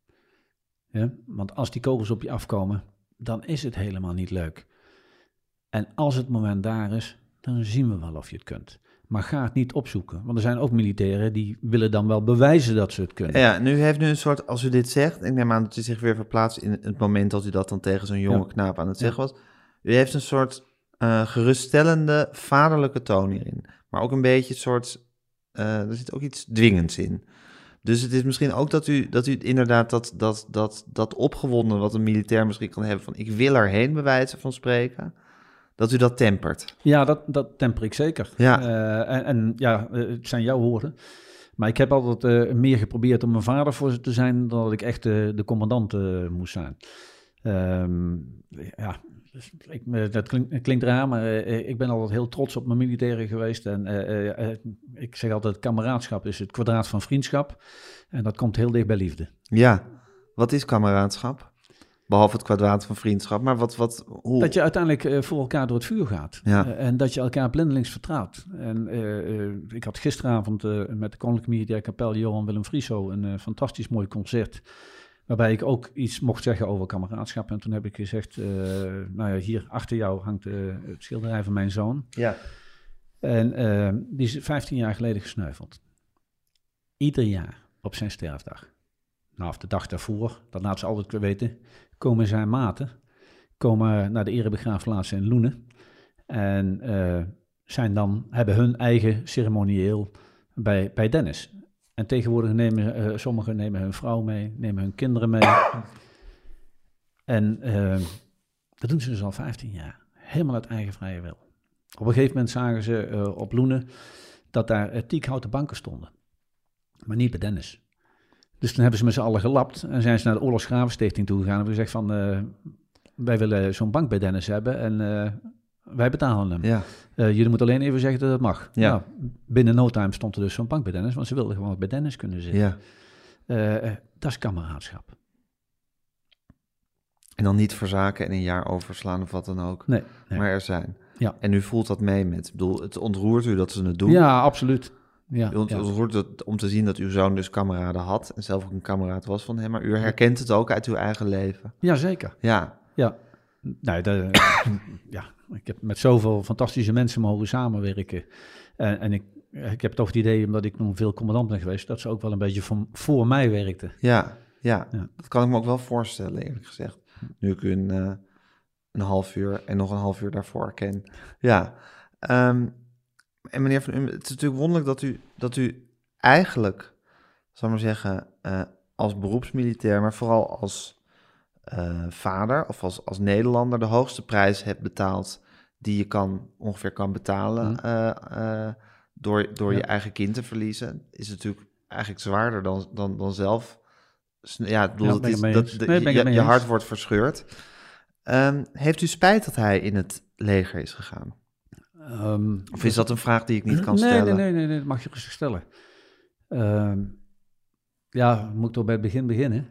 Ja? Want als die kogels op je afkomen, dan is het helemaal niet leuk. En als het moment daar is, dan zien we wel of je het kunt. Maar ga het niet opzoeken. Want er zijn ook militairen die willen dan wel bewijzen dat ze het kunnen. Ja, nu heeft nu een soort, als u dit zegt, ik neem aan dat u zich weer verplaatst in het moment dat u dat dan tegen zo'n jonge Ja. knaap aan het zeggen was. U heeft een soort eh, geruststellende vaderlijke toon hierin. Maar ook een beetje een soort, eh, er zit ook iets dwingends in. Dus het is misschien ook dat u, dat u inderdaad dat, dat, dat, dat opgewonden wat een militair misschien kan hebben van ik wil erheen bij wijze van spreken, dat u dat tempert. Ja, dat, dat temper ik zeker. Ja. Eh, en, en ja, het zijn jouw woorden. Maar ik heb altijd meer geprobeerd om een vader voor ze te zijn dan dat ik echt de commandant moest zijn. Ehm, ja, dus ik, eh, dat klinkt, raar, maar eh, ik ben altijd heel trots op mijn militairen geweest. En eh, eh, eh, ik zeg altijd, kameraadschap is het kwadraat van vriendschap. En dat komt heel dicht bij liefde. Ja, wat is kameraadschap? Behalve het kwadraat van vriendschap, maar wat, wat, hoe? Dat je uiteindelijk eh, voor elkaar door het vuur gaat. Ja. Eh, en dat je elkaar blindelings vertrouwt. En eh, eh, ik had gisteravond eh, met de Koninklijke Militaire Kapel Johan Willem Frieso een eh, fantastisch mooi concert. Waarbij ik ook iets mocht zeggen over kameraadschap. En toen heb ik gezegd, eh, nou ja, hier achter jou hangt eh, het schilderij van mijn zoon. Ja. En eh, die is 15 jaar geleden gesneuveld. Ieder jaar op zijn sterfdag. Nou, of de dag daarvoor, dat laat ze altijd weer weten, komen zijn maten, komen naar de erebegraafplaats in Loenen. En zijn dan, hebben hun eigen ceremonieel bij, bij Dennis. En tegenwoordig nemen eh, sommigen nemen hun vrouw mee, nemen hun kinderen mee. En eh, dat doen ze dus al 15 jaar. Helemaal uit eigen vrije wil. Op een gegeven moment zagen ze eh, op Loenen dat daar eh, tiekhouten banken stonden. Maar niet bij Dennis. Dus toen hebben ze met z'n allen gelapt en zijn ze naar de Oorlogsgravenstichting toe gegaan en hebben gezegd van, wij willen zo'n bank bij Dennis hebben en wij betalen hem. Ja. Eh, jullie moeten alleen even zeggen dat het mag. Ja. Nou, binnen no time stond er dus zo'n bank bij Dennis, want ze wilden gewoon bij Dennis kunnen zitten. ja. Eh, eh, dat is kameraadschap. En dan niet verzaken en een jaar overslaan of wat dan ook. Nee, nee. Maar er zijn. Ja. En u voelt dat mee met, ik bedoel, het ontroert u dat ze het doen. Ja, absoluut. Ja, ontroert het om te zien dat uw zoon dus kameraden had en zelf ook een kameraad was van hem. Maar u herkent het ook uit uw eigen leven. ja zeker. Ja, Ja, dat, ja, ik heb met zoveel fantastische mensen mogen samenwerken. En, en ik, ik heb toch het idee, omdat ik nog veel commandant ben geweest, dat ze ook wel een beetje voor, voor mij werkten. ja, ja, Ja. Dat kan ik me ook wel voorstellen, eerlijk gezegd. Nu ik u een, eh, een half uur en nog een half uur daarvoor ken. Ja. Ehm, en meneer Van Um, het is natuurlijk wonderlijk dat u, dat u eigenlijk, zal ik maar zeggen, eh, als beroepsmilitair, maar vooral als eh, vader of als, als Nederlander de hoogste prijs hebt betaald die je kan, ongeveer kan betalen Mhm. eh, eh, door, door je eigen kind te verliezen. Is natuurlijk eigenlijk zwaarder dan, dan, dan zelf. Ja, ik bedoel, Ja, is, dat, de- Nee, ik je, hart wordt verscheurd. Ehm, heeft u spijt dat hij in het leger is gegaan? Ehm, Of is dat een vraag die ik niet kan nee, stellen? Nee, nee, nee, nee, dat mag je rustig stellen. Ehm, ja, moet ik toch bij het begin beginnen.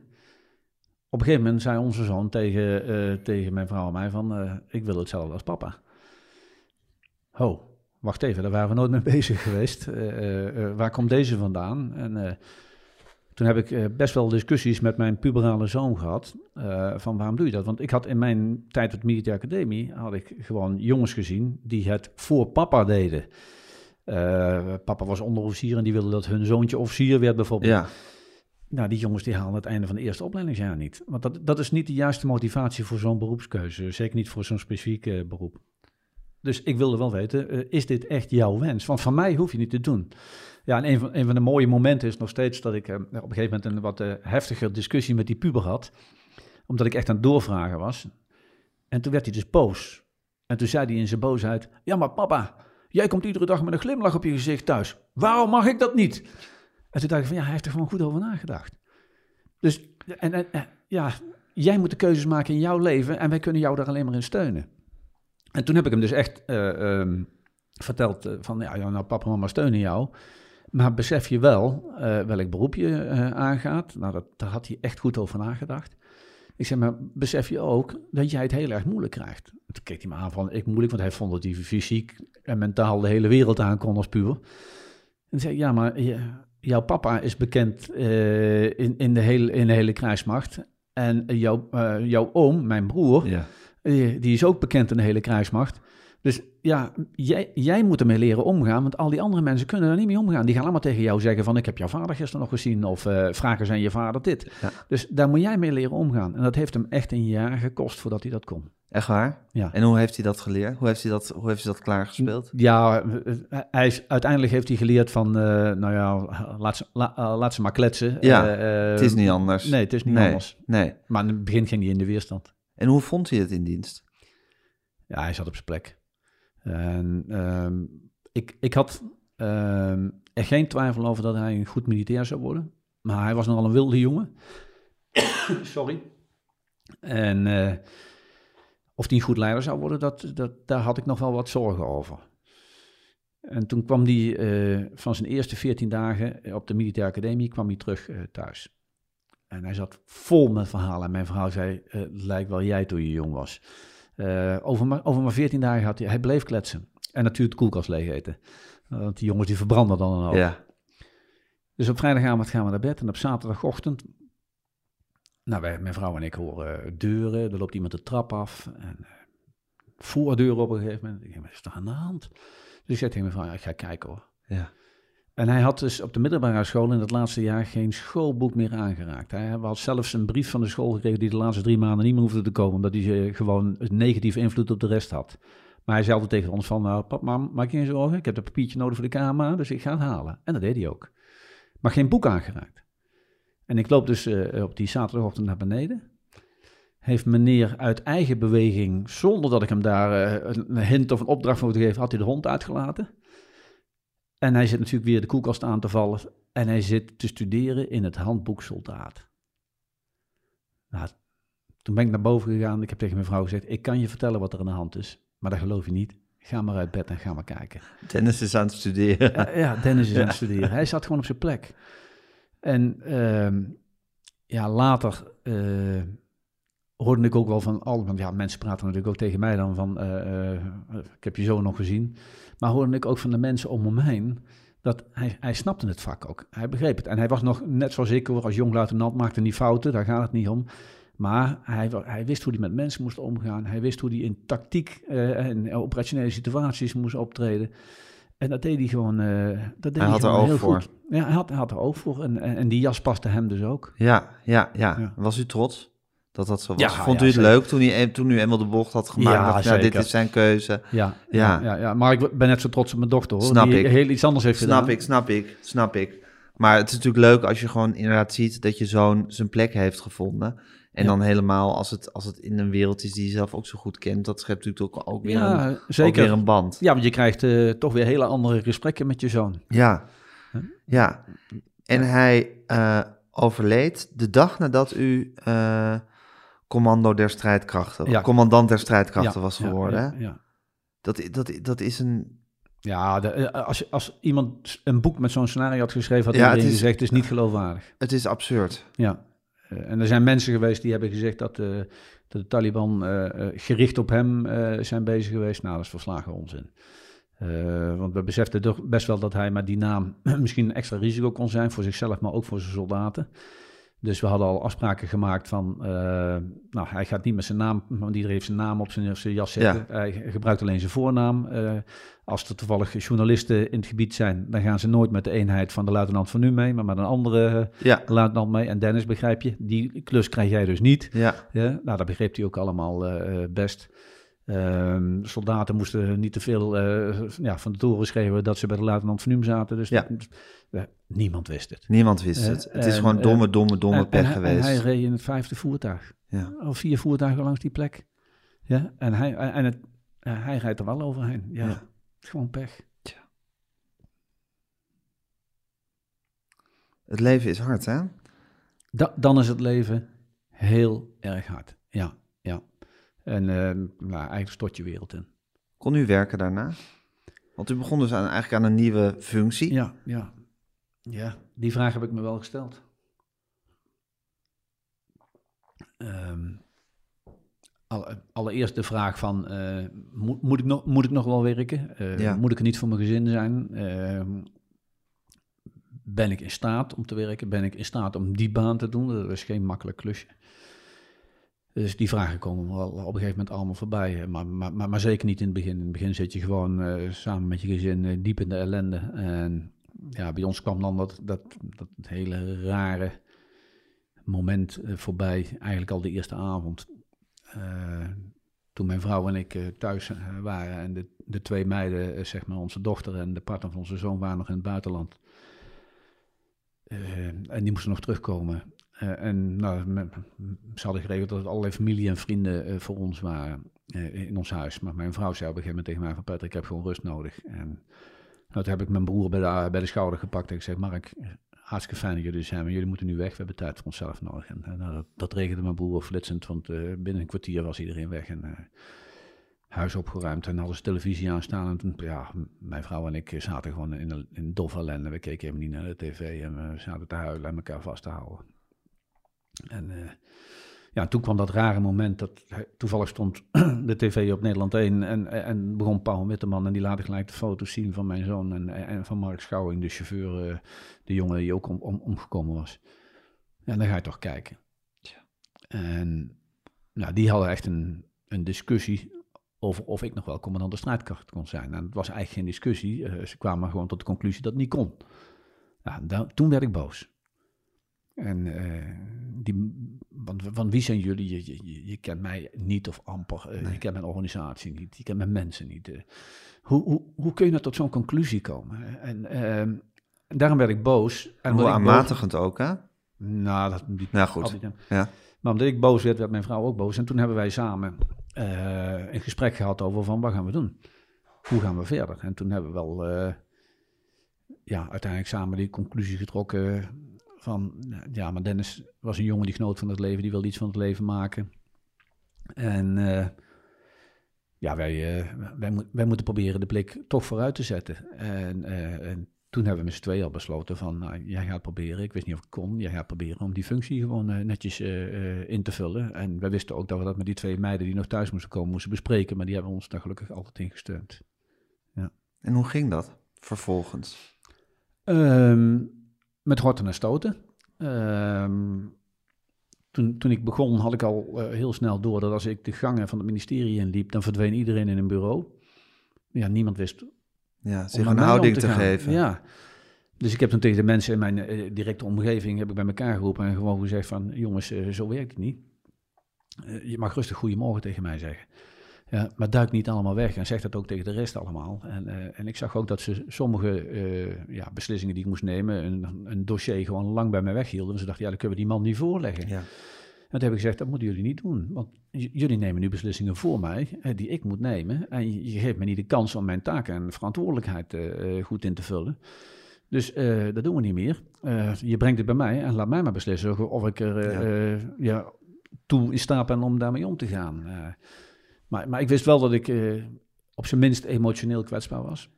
Op een gegeven moment zei onze zoon tegen, eh, tegen mijn vrouw en mij van, eh, ik wil hetzelfde als papa. Ho, wacht even, daar waren we nooit mee bezig geweest. Eh, waar komt deze vandaan? En toen heb ik best wel discussies met mijn puberale zoon gehad, eh, van waarom doe je dat? Want ik had in mijn tijd op de militaire academie, had ik gewoon jongens gezien die het voor papa deden. Papa was onderofficier en die wilde dat hun zoontje officier werd bijvoorbeeld. Ja, Nou, die jongens die halen het einde van de eerste opleidingsjaar niet. Want dat, dat is niet de juiste motivatie voor zo'n beroepskeuze. Zeker niet voor zo'n specifiek beroep. Dus ik wilde wel weten, eh, is dit echt jouw wens? Want van mij hoef je niet te doen. Ja, en een van, van de mooie momenten is nog steeds dat ik eh, op een gegeven moment een wat eh, heftiger discussie met die puber had. Omdat ik echt aan het doorvragen was. En toen werd hij dus boos. En toen zei hij in zijn boosheid, ja maar papa, jij komt iedere dag met een glimlach op je gezicht thuis. Waarom mag ik dat niet? En toen dacht ik van, ja, hij heeft er gewoon goed over nagedacht. Dus, en, en, ja, jij moet de keuzes maken in jouw leven en wij kunnen jou daar alleen maar in steunen. En toen heb ik hem dus echt eh, ehm, verteld eh, van, ja, nou papa en mama steunen jou. Maar besef je wel eh, welk beroep je aangaat? Nou, dat, daar had hij echt goed over nagedacht. Ik zeg, maar besef je ook dat jij het heel erg moeilijk krijgt? En Toen keek hij me aan van, ik moeilijk, want hij vond dat hij fysiek en mentaal de hele wereld aan kon als puber. En zei ik, ja, maar je- jouw papa is bekend eh, in, in, de hele, in de hele krijgsmacht. En jouw, eh, jouw oom, mijn broer, ja. eh, die is ook bekend in de hele krijgsmacht. Dus ja, jij, jij moet ermee leren omgaan, want al die andere mensen kunnen er niet mee omgaan. Die gaan allemaal tegen jou zeggen van, ik heb jouw vader gisteren nog gezien, of eh vragen zijn je vader dit. Ja. Dus daar moet jij mee leren omgaan. En dat heeft hem echt een jaar gekost voordat hij dat kon. Echt waar? Ja. En hoe heeft hij dat geleerd? Hoe heeft hij dat, hoe heeft hij dat klaargespeeld? Ja, eh, hij is, uiteindelijk heeft hij geleerd van, eh, nou ja, laat ze, la- eh, laat ze maar kletsen. Ja, het is niet anders. Nee, het is niet nee, anders. Nee. Maar in het begin ging hij in de weerstand. En hoe vond hij het in dienst? Ja, hij zat op zijn plek. En ehm, ik, ik had ehm, er geen twijfel over dat hij een goed militair zou worden. Maar hij was nogal een wilde jongen. Sorry. En of een goed leider zou worden, dat, dat, daar had ik nog wel wat zorgen over. En toen kwam hij eh, van zijn eerste 14 dagen op de militaire academie kwam hij terug eh, thuis. En hij zat vol met verhalen. En mijn vrouw zei, eh, het lijkt wel jij toen je jong was. Eh, over, maar, over maar 14 dagen had hij, hij bleef kletsen. En natuurlijk de koelkast leeg eten. Want die jongens die verbranden dan een hoop. Ja. Dus op vrijdagavond gaan we naar bed. En op zaterdagochtend, nou, wij, mijn vrouw en ik horen deuren. Er loopt iemand de trap af. En eh, voordeuren op een gegeven moment. Ik denk, wat is er aan de hand? Dus ik zei tegen mijn vrouw, ja, ik ga kijken hoor. Ja. En hij had dus op de middelbare school in het laatste jaar geen schoolboek meer aangeraakt. Hij had zelfs een brief van de school gekregen die de laatste drie maanden niet meer hoefde te komen, omdat hij gewoon een negatieve invloed op de rest had. Maar hij zei altijd tegen ons van, nou pap, mam, maak je geen zorgen, ik heb een papiertje nodig voor de kamer, dus ik ga het halen. En dat deed hij ook. Maar geen boek aangeraakt. En ik loop dus eh, op die zaterdagochtend naar beneden. Heeft meneer uit eigen beweging, zonder dat ik hem daar eh, een hint of een opdracht voor te geven, had hij de hond uitgelaten. En hij zit natuurlijk weer de koelkast aan te vallen. En hij zit te studeren in het handboek soldaat. Nou, toen ben ik naar boven gegaan. Ik heb tegen mijn vrouw gezegd: Ik kan je vertellen wat er aan de hand is. Maar dat geloof je niet. Ga maar uit bed en ga maar kijken. Dennis is aan het studeren. Ja, ja Dennis is aan het studeren. Hij zat gewoon op zijn plek. En ehm, ja, later eh, hoorde ik ook wel van al, want ja, mensen praten natuurlijk ook tegen mij dan van, eh, eh, ik heb je zo nog gezien. Maar hoorde ik ook van de mensen om hem heen, dat hij, hij snapte het vak ook. Hij begreep het. En hij was nog, net ik hoor, als jong luitenant, maakte niet fouten, daar gaat het niet om. Maar hij, hij wist hoe hij met mensen moest omgaan. Hij wist hoe hij in tactiek en operationele situaties moest optreden. En dat deed hij gewoon, eh, dat deed Hij hij, had er oog heel voor. goed. Ja, hij had, hij had er oog voor. En, en, en die jas paste hem dus ook. Ja, ja, ja, Ja. Was u trots dat dat zo was? Ja, Vond ja, u het zeker. leuk toen, hij, toen u eenmaal de bocht had gemaakt? Ja, dacht, nou, dit is zijn keuze. Ja, Ja. ja. Ja, ja, maar ik ben net zo trots op mijn dochter hoor. Snap die ik. heel iets anders heeft Snap gedaan. ik, snap ik, snap ik. Maar het is natuurlijk leuk als je gewoon inderdaad ziet dat je zoon zijn plek heeft gevonden. En Ja. dan helemaal als het, als het in een wereld is die je zelf ook zo goed kent, dat schept natuurlijk ook, ook weer, Ja, een, ook zeker. weer een band. Ja, want je krijgt eh, toch weer hele andere gesprekken met je zoon. Ja, ja. En hij eh, overleed de dag nadat u eh, commando der strijdkrachten, Ja. commandant der strijdkrachten Ja, was ja, geworden. Ja, ja. Dat, dat, dat is een... Ja, de, als, als iemand een boek met zo'n scenario had geschreven, had Ja, iedereen het is- gezegd, het is niet geloofwaardig. Het is absurd. Ja. Eh, en er zijn mensen geweest die hebben gezegd dat, eh, dat de Taliban eh, gericht op hem zijn bezig geweest. Nou, dat is verslagen onzin. Want we beseften toch best wel dat hij met die naam misschien een extra risico kon zijn voor zichzelf, maar ook voor zijn soldaten. Dus we hadden al afspraken gemaakt van, eh, nou, hij gaat niet met zijn naam, want iedereen heeft zijn naam op zijn, zijn jas zitten. Hij gebruikt alleen zijn voornaam. Eh, als er toevallig journalisten in het gebied zijn, dan gaan ze nooit met de eenheid van de luitenant van nu mee, maar met een andere Ja, luitenant mee. En Dennis, begrijp je, die klus krijg jij dus niet. ja, Ja, nou, dat begreep hij ook allemaal eh, eh, best. Ehm, soldaten moesten niet te veel eh, ja, van de toren schreeuwen dat ze bij de luitenant van zaten. Dus Ja. dat- niemand wist het. niemand wist Eh, het. Het is gewoon domme, eh, domme, domme En- pech geweest. Hij reed in het vijfde voertuig. ja. Al vier voertuigen langs die plek. Ja, en hij, en het, hij rijdt er wel overheen. Ja, Ja. het gewoon pech. Het leven is hard, hè? Da- dan is het leven heel erg hard. Ja. En eh, nou, eigenlijk stort je wereld in. Kon u werken daarna? Want u begon dus aan, eigenlijk aan een nieuwe functie. Ja, ja. Ja, die vraag heb ik me wel gesteld. Ehm, alle- allereerst de vraag van, eh, moet, moet, ik nog, moet ik nog wel werken? Eh, Ja. Moet ik er niet voor mijn gezin zijn? Ehm, ben ik in staat om te werken? Ben ik in staat om die baan te doen? Dat is geen makkelijk klusje. Dus die vragen komen wel op een gegeven moment allemaal voorbij. Maar, maar, maar, zeker niet in het begin. In het begin zit je gewoon eh, samen met je gezin eh, diep in de ellende. En ja, bij ons kwam dan dat, dat, dat hele rare moment eh, voorbij. Eigenlijk al de eerste avond. Toen mijn vrouw en ik thuis waren. En de, de twee meiden, zeg maar onze dochter en de partner van onze zoon, waren nog in het buitenland. En die moesten nog terugkomen. Eh, en nou, ze hadden geregeld dat er allerlei familie en vrienden eh, voor ons waren eh, in ons huis. Maar mijn vrouw zei op een gegeven moment tegen mij van Patrick, ik heb gewoon rust nodig. En nou, toen heb ik mijn broer bij de, bij de schouder gepakt en ik Mark, hartstikke fijn dat jullie zijn, maar jullie moeten nu weg. We hebben tijd voor onszelf nodig. En, nou, dat, dat regelde mijn broer flitsend, want binnen een kwartier was iedereen weg. En, huis opgeruimd en hadden ze televisie aanstaan. En toen, ja, mijn vrouw en ik zaten gewoon in een, in doffe ellende. We keken helemaal niet naar de tv en we zaten te huilen en elkaar vast te houden. En eh, ja, toen kwam dat rare moment dat toevallig stond de tv op Nederland 1 en, en begon Paul Witteman en die laat gelijk de foto's zien van mijn zoon en, en van Mark Schouwing, de chauffeur, eh, de jongen die ook om, om, omgekomen was. En dan ga je toch kijken. En nou, die hadden echt een, een discussie over of ik nog wel commandant de strijdkracht kon zijn. En het was eigenlijk geen discussie. eh, ze kwamen gewoon tot de conclusie dat het niet kon. Ja, da- toen werd ik boos. En eh, die, want van wie zijn jullie? Je, je- kent mij niet of amper. eh, Je kent mijn organisatie niet. Je kent mijn mensen niet. eh. hoe, hoe, hoe kun je nou tot zo'n conclusie komen? En, ehm, daarom werd ik boos. En Hoe boos- aanmatigend ook, hè? Nou, dat niet. Nou goed, altijd, ja. Maar omdat ik boos werd, werd mijn vrouw ook boos. En toen hebben wij samen een gesprek gehad over van wat gaan we doen? Hoe gaan we verder? En toen hebben we wel ja, uiteindelijk samen die conclusie getrokken van... Ja, maar Dennis was een jongen die genoot van het leven. Die wilde iets van het leven maken. En eh, ja, wij, eh, wij, wij moeten proberen de blik toch vooruit te zetten. En, eh, en toen hebben we met z'n tweeën al besloten van, nou, jij gaat proberen, ik wist niet of ik kon, jij gaat proberen om die functie gewoon netjes in te vullen. En wij wisten ook dat we dat met die twee meiden die nog thuis moesten komen, moesten bespreken, maar die hebben ons daar gelukkig altijd in gesteund. En hoe ging dat vervolgens? Ehm, met horten en stoten. Ehm, toen, toen ik begon had ik al eh, heel snel door dat als ik de gangen van het ministerie inliep, dan verdween iedereen in een bureau. Ja, niemand wist Ja, zich een houding te, geven. Ja. Dus ik heb toen tegen de mensen in mijn eh, directe omgeving heb ik bij elkaar geroepen en gewoon gezegd van jongens, eh, zo werkt het niet. Je mag rustig goedemorgen tegen mij zeggen. Ja, maar duik niet allemaal weg en zeg dat ook tegen de rest allemaal. En, eh, en ik zag ook dat ze sommige eh, ja, beslissingen die ik moest nemen, een, een dossier gewoon lang bij mij weghielden. En ze dachten, ja, dan kunnen we die man niet voorleggen. Ja. En toen heb ik gezegd, dat moeten jullie niet doen. Want jullie nemen nu beslissingen voor mij, die ik moet nemen. En je, geeft me niet de kans om mijn taken en verantwoordelijkheid eh, goed in te vullen. Dus dat doen we niet meer. Je brengt het bij mij en laat mij maar beslissen of ik er Ja. ja, toe in staat ben om daarmee om te gaan. Maar, maar ik wist wel dat ik eh, op zijn minst emotioneel kwetsbaar was.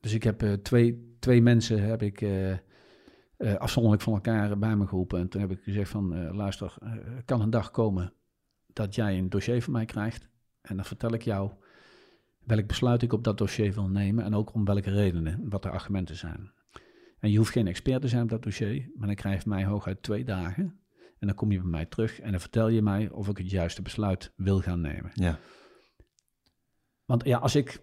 Dus ik heb eh, twee, twee mensen heb ik, eh, afzonderlijk van elkaar bij me geroepen. En toen heb ik gezegd van, luister, kan een dag komen dat jij een dossier van mij krijgt. En dan vertel ik jou welk besluit ik op dat dossier wil nemen. En ook om welke redenen, wat de argumenten zijn. En je hoeft geen expert te zijn op dat dossier, maar dan krijg je mij hooguit twee dagen. En dan kom je bij mij terug en dan vertel je mij of ik het juiste besluit wil gaan nemen. Ja. Want ja, als ik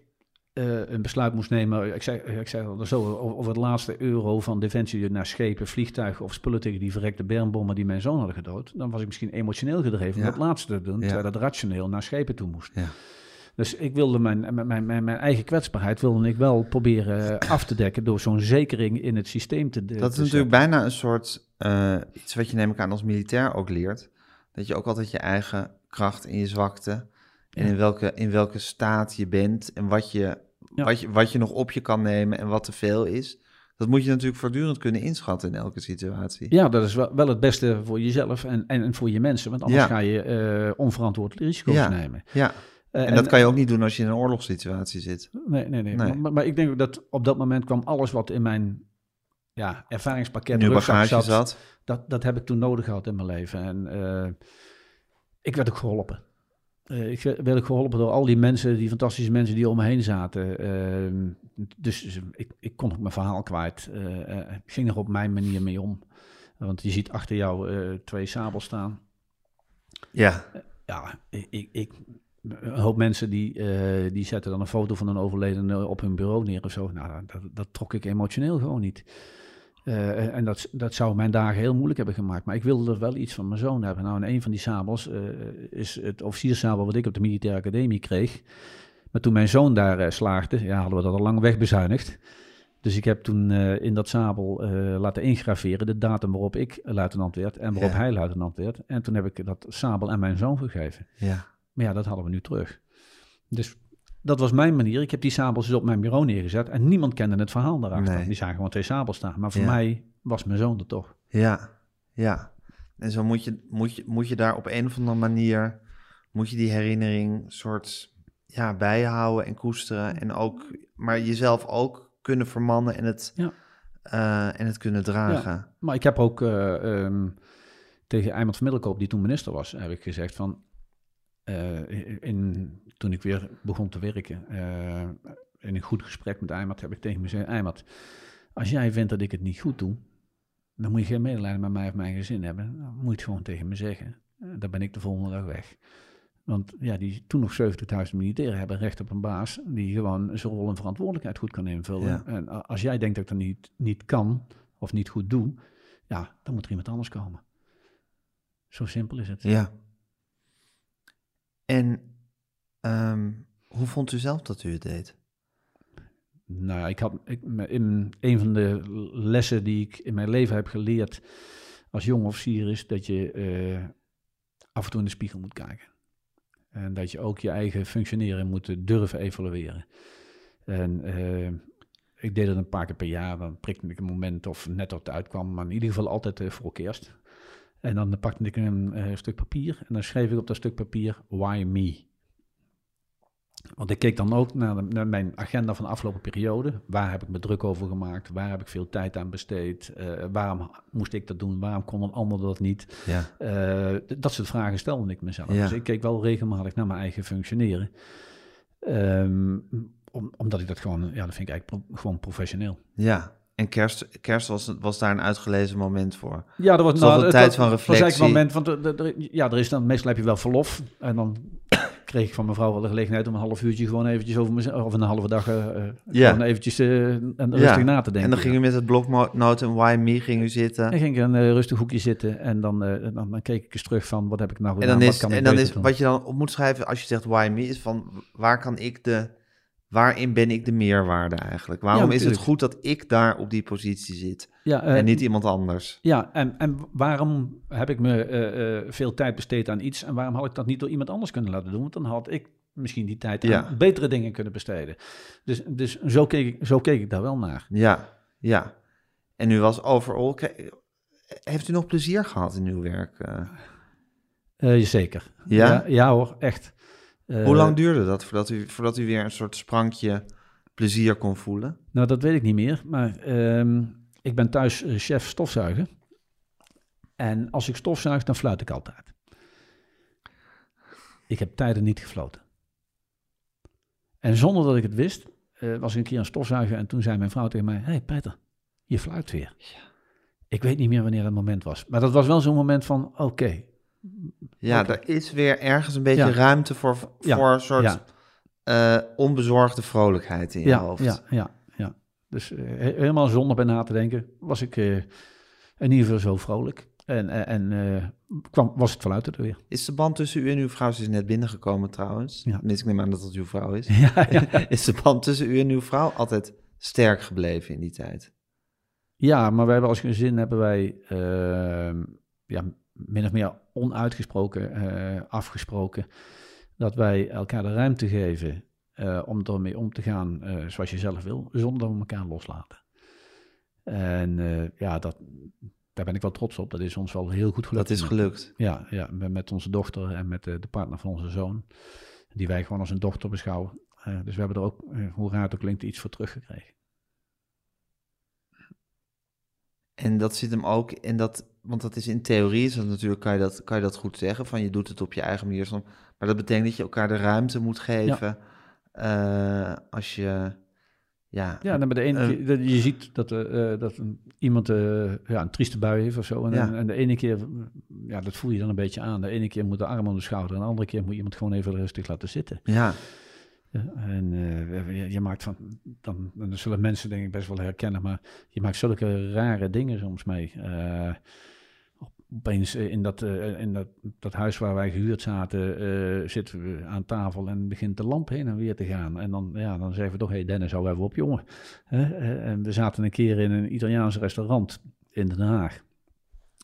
eh, een besluit moest nemen, ik zei, ik zei al zo, over over het laatste euro van defensie naar schepen, vliegtuigen of spullen tegen die verrekte bermbommen die mijn zoon hadden gedood, dan was ik misschien emotioneel gedreven om Ja. dat laatste te doen, Ja. terwijl dat rationeel naar schepen toe moest. Ja. Dus ik wilde mijn, mijn, mijn, mijn, eigen kwetsbaarheid wilde ik wel proberen af te dekken door zo'n zekering in het systeem te Dat is natuurlijk bijna een soort eh, iets wat je neem ik aan als militair ook leert. Dat je ook altijd je eigen kracht en je zwakte en in, welke, in welke staat je bent en wat je, Ja. wat, je, wat je nog op je kan nemen en wat te veel is. Dat moet je natuurlijk voortdurend kunnen inschatten in elke situatie. Ja, dat is wel, wel het beste voor jezelf en, en, en voor je mensen, want anders Ja. ga je eh, onverantwoord risico's Ja. nemen. Ja, Eh, en dat kan je ook niet doen als je in een oorlogssituatie zit. Nee, nee, nee. Nee. Maar, maar ik denk ook dat op dat moment kwam alles wat in mijn ja, ervaringspakket rugzak bagage zat. Dat, dat heb ik toen nodig gehad in mijn leven. En eh, ik werd ook geholpen. Eh, ik werd ook geholpen door al die mensen, die fantastische mensen die om me heen zaten. Dus dus ik, ik kon ook mijn verhaal kwijt. Ik ging er op mijn manier mee om. Want je ziet achter jou twee sabels staan. Ja, ja, ik, ik, ik- een hoop mensen die, eh, die zetten dan een foto van een overledene op hun bureau neer of zo. Nou, dat, dat trok ik emotioneel gewoon niet. Eh, en dat, dat zou mijn dagen heel moeilijk hebben gemaakt. Maar ik wilde er wel iets van mijn zoon hebben. Nou, en een van die sabels eh, is het officierssabel wat ik op de militaire academie kreeg. Maar toen mijn zoon daar slaagde, ja, hadden we dat al lang wegbezuinigd. Dus ik heb toen in dat sabel laten ingraveren de datum waarop ik luitenant werd en waarop Ja. hij luitenant werd. En toen heb ik dat sabel aan mijn zoon gegeven. Ja. Maar ja, dat hadden we nu terug. Dus dat was mijn manier. Ik heb die sabels dus op mijn bureau neergezet en niemand kende het verhaal daarachter. Nee. Die zagen gewoon twee sabels staan. Maar voor Ja. mij was mijn zoon er toch. Ja, ja. En zo moet je, moet je, moet je daar op een of andere manier, moet je die herinnering soort ja, bijhouden en koesteren. En ook, maar jezelf ook kunnen vermannen en het, Ja. eh, en het kunnen dragen. Maar ik heb ook eh, ehm, tegen Eimert van Middelkoop, die toen minister was, heb ik gezegd van... eh, in, toen ik weer begon te werken, eh, in een goed gesprek met Eimert, heb ik tegen hem gezegd... Eimert, als jij vindt dat ik het niet goed doe, dan moet je geen medelijden met mij of mijn gezin hebben. Dan moet je het gewoon tegen me zeggen. Eh, dan ben ik de volgende dag weg. Want ja, die toen nog 70.000 militairen hebben recht op een baas die gewoon zijn rol en verantwoordelijkheid goed kan invullen. Ja. En als jij denkt dat ik dat niet, niet kan of niet goed doe, ja, dan moet er iemand anders komen. Zo simpel is het. Ja. En ehm, hoe vond u zelf dat u het deed? Nou, ik had ik, in een van de lessen die ik in mijn leven heb geleerd als jong officier is dat je eh, af en toe in de spiegel moet kijken. En dat je ook je eigen functioneren moet durven evalueren. En eh, ik deed het een paar keer per jaar. Dan prikte ik een moment of net op het uitkwam, maar in ieder geval altijd eh, voor kerst. En dan pakte ik een eh, stuk papier en dan schreef ik op dat stuk papier why me. Want ik keek dan ook naar, de- naar mijn agenda van de afgelopen periode. Waar heb ik me druk over gemaakt? Waar heb ik veel tijd aan besteed? Eh, waarom moest ik dat doen? Waarom kon een ander dat niet? Ja. Eh, dat soort vragen stelde ik mezelf. Ja. Dus ik keek wel regelmatig naar mijn eigen functioneren. Ehm, om, omdat ik dat gewoon, ja, dat vind ik eigenlijk pro- gewoon professioneel. Ja. En kerst, kerst was, was daar een uitgelezen moment voor. Ja, er was Toch een het- tijd dat van was eigenlijk reflectie. een moment, want er- er- ja, er is dan, meestal heb je wel verlof. En dan kreeg ik van mevrouw wel de gelegenheid om een half uurtje gewoon eventjes over mezelf, of een halve dag, eh, eh, Ja. gewoon eventjes eh, en rustig na te denken. En dan ging u met het bloknoot en Why Me ging u zitten. Dan ging ik een rustig hoekje zitten en dan, dan, dan keek ik eens terug van wat heb ik nou En gedaan, dan wat is, kan ik en dan is doen. wat je dan op moet schrijven als je zegt Why Me, is van waar kan ik de, waarin ben ik de meerwaarde eigenlijk? Waarom is het goed dat ik daar op die positie zit ja, eh, en niet iemand anders? Ja, en, en waarom heb ik me eh, eh, veel tijd besteed aan iets en waarom had ik dat niet door iemand anders kunnen laten doen? Want dan had ik misschien die tijd aan Ja. betere dingen kunnen besteden. Dus, dus zo, keek ik, zo keek ik daar wel naar. Ja, ja. En u was overal. Heeft u nog plezier gehad in uw werk? Eh, zeker. Ja? ja hoor, echt. Eh, Hoe lang duurde dat voordat u, voordat u weer een soort sprankje plezier kon voelen? Nou, dat weet ik niet meer. Maar ehm, ik ben thuis eh, chef stofzuigen. En als ik stofzuig, dan fluit ik altijd. Ik heb tijden niet gefloten. En zonder dat ik het wist, eh, was ik een keer aan stofzuigen. En toen zei mijn vrouw tegen mij: Hé hey Peter, je fluit weer. Ik weet niet meer wanneer dat moment was. Maar dat was wel zo'n moment van: Oké. Ja, Oké. er is weer ergens een beetje Ja. ruimte voor, voor een soort eh, onbezorgde vrolijkheid in je hoofd. ja, ja, ja. Dus eh, he- helemaal zonder bij na te denken, was ik eh, in ieder geval zo vrolijk. En, en kwam, was het fluiten er weer. Is de band tussen u en uw vrouw, ze is net binnengekomen trouwens. Ja. Tenminste, ik neem aan dat dat uw vrouw is. ja, ja. Is de band tussen u en uw vrouw altijd sterk gebleven in die tijd? ja, maar wij hebben als gezin hebben wij eh, ja, min of meer onuitgesproken eh, afgesproken dat wij elkaar de ruimte geven eh, om ermee om te gaan eh, zoals je zelf wil, zonder dat we elkaar loslaten. En ja, dat, daar ben ik wel trots op. Dat is ons wel heel goed gelukt. Dat is gelukt. Ja, ja met, onze dochter en met de, de partner van onze zoon. Die wij gewoon als een dochter beschouwen. Dus we hebben er ook, hoe raar het ook klinkt, iets voor teruggekregen. En dat zit hem ook in dat, want dat is in theorie, is dat natuurlijk kan je dat, kan je dat goed zeggen, van je doet het op je eigen manier. Maar dat betekent dat je elkaar de ruimte moet geven eh, als, je, Ja, Ja, dan bij de ene keer, dat- je ziet dat, eh, dat iemand eh, ja, een trieste bui heeft of zo. En, Ja. en de ene keer, ja, dat voel je dan een beetje aan. De ene keer moet de arm om de schouder. En de andere keer moet iemand gewoon even rustig laten zitten. ja, En eh, je, maakt van, dan, zullen mensen denk ik best wel herkennen, maar je maakt zulke rare dingen soms mee. Eh, opeens eh, in, dat, in dat, dat huis waar wij gehuurd zaten, zitten we aan tafel en begint de lamp heen en weer te gaan. En dan, ja, dan zeggen we toch, hé hey Dennis, hou even op jongen. En we zaten een keer in een Italiaans restaurant in Den Haag.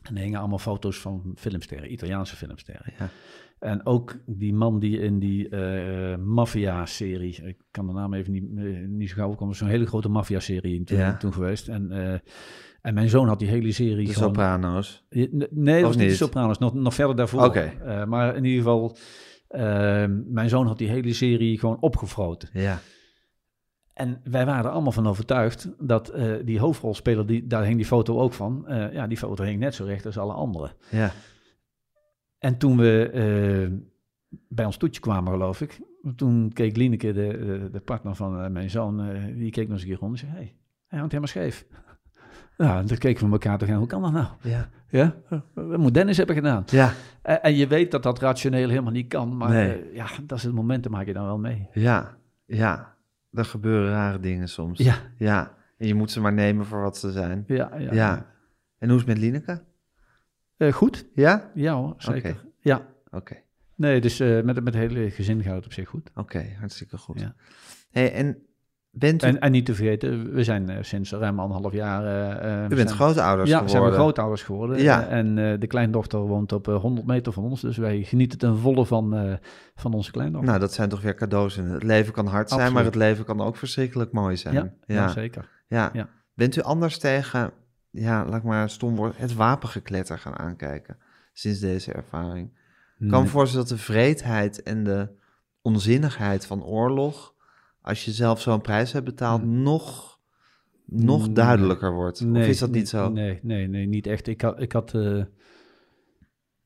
En er hingen allemaal foto's van filmsterren, Italiaanse filmsterren. ja. En ook die man die in die eh maffia-serie, ik kan de naam even niet, eh, niet zo gauw komen, zo'n hele grote maffia-serie toen, Ja. toen geweest. En, eh, en mijn zoon had die hele serie De gewoon... Soprano's. Nee, dat was niet de? Sopranos, nog, nog verder daarvoor. Oké. Maar in ieder geval, eh, mijn zoon had die hele serie gewoon opgefroten. Ja, En wij waren er allemaal van overtuigd dat die hoofdrolspeler, die, daar hing die foto ook van, ja, die foto hing net zo recht als alle anderen. ja, En toen we eh, bij ons toetje kwamen, geloof ik, toen keek Lieneke, de, de, de partner van eh, mijn zoon, eh, die keek nog eens een keer rond en zei, hé, hey, hij hangt helemaal scheef. Nou, en toen keken we elkaar toch aan, hoe kan dat nou? ja, Ja, wat moet Dennis hebben gedaan? ja, En, en je weet dat dat rationeel helemaal niet kan, maar Nee. eh, ja, dat is het moment, dan maak je dan wel mee. ja, ja. Er gebeuren rare dingen soms. Ja, Ja, en je moet ze maar nemen voor wat ze zijn. ja, ja. Ja. En hoe is het met Lineke? Eh, goed, Ja? ja hoor, zeker. Ja, Oké, nee, dus eh, met, met het hele gezin gaat het op zich goed. oké, hartstikke goed. Ja. Hey, en bent u, En, en niet te vergeten, we zijn eh, sinds ruim anderhalf jaar... u bent zijn- grootouders Ja, geworden? zijn we grootouders geworden. Ja. En de kleindochter woont op eh, 100 meter van ons. Dus wij genieten ten volle van, van onze kleindochter. Nou, dat zijn toch weer cadeaus. In het leven kan hard zijn, maar het leven kan ook verschrikkelijk mooi zijn. ja, ja. ja. zeker. Ja. Ja. Bent u anders tegen, ja, laat ik maar stom woord, het wapengekletter gaan aankijken sinds deze ervaring? Ik kan me voorstellen dat de vreedheid en de onzinnigheid van oorlog, als je zelf zo'n prijs hebt betaald, nog, nog Nee. duidelijker wordt. of is dat niet zo? Nee, nee, nee, niet echt. Ik had, ik had, eh,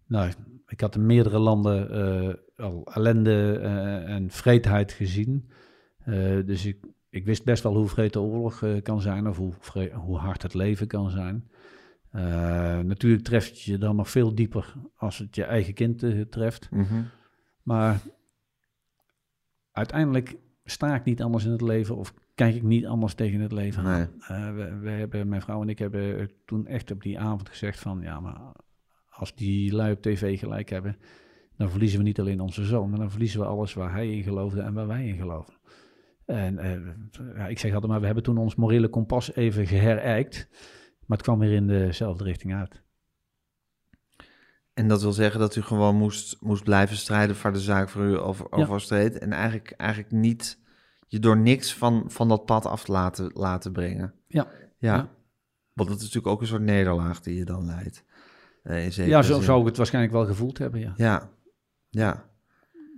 nou, ik had in meerdere landen eh, al ellende eh, en vreedheid gezien. Dus ik, ik wist best wel hoe vreed de oorlog eh, kan zijn of hoe, hoe hard het leven kan zijn. Eh, natuurlijk treft je dan nog veel dieper als het je eigen kind eh, treft. Mhm. Maar uiteindelijk sta ik niet anders in het leven of kijk ik niet anders tegen het leven Nee. aan. We, we hebben, mijn vrouw en ik hebben toen echt op die avond gezegd van... ja, maar als die lui op tv gelijk hebben... dan verliezen we niet alleen onze zoon... maar dan verliezen we alles waar hij in geloofde en waar wij in geloven. En eh, ja, ik zeg altijd maar, we hebben toen ons morele kompas even geherijkt... maar het kwam weer in dezelfde richting uit. En dat wil zeggen dat u gewoon moest, moest blijven strijden voor de zaak voor u over, Ja. overstreed. En eigenlijk, eigenlijk niet je door niks van, van dat pad af te laten, laten brengen. Ja. ja. Ja. Want dat is natuurlijk ook een soort nederlaag die je dan leidt. Eh, Ja, zo zin. zou ik het waarschijnlijk wel gevoeld hebben, ja. Ja, ja,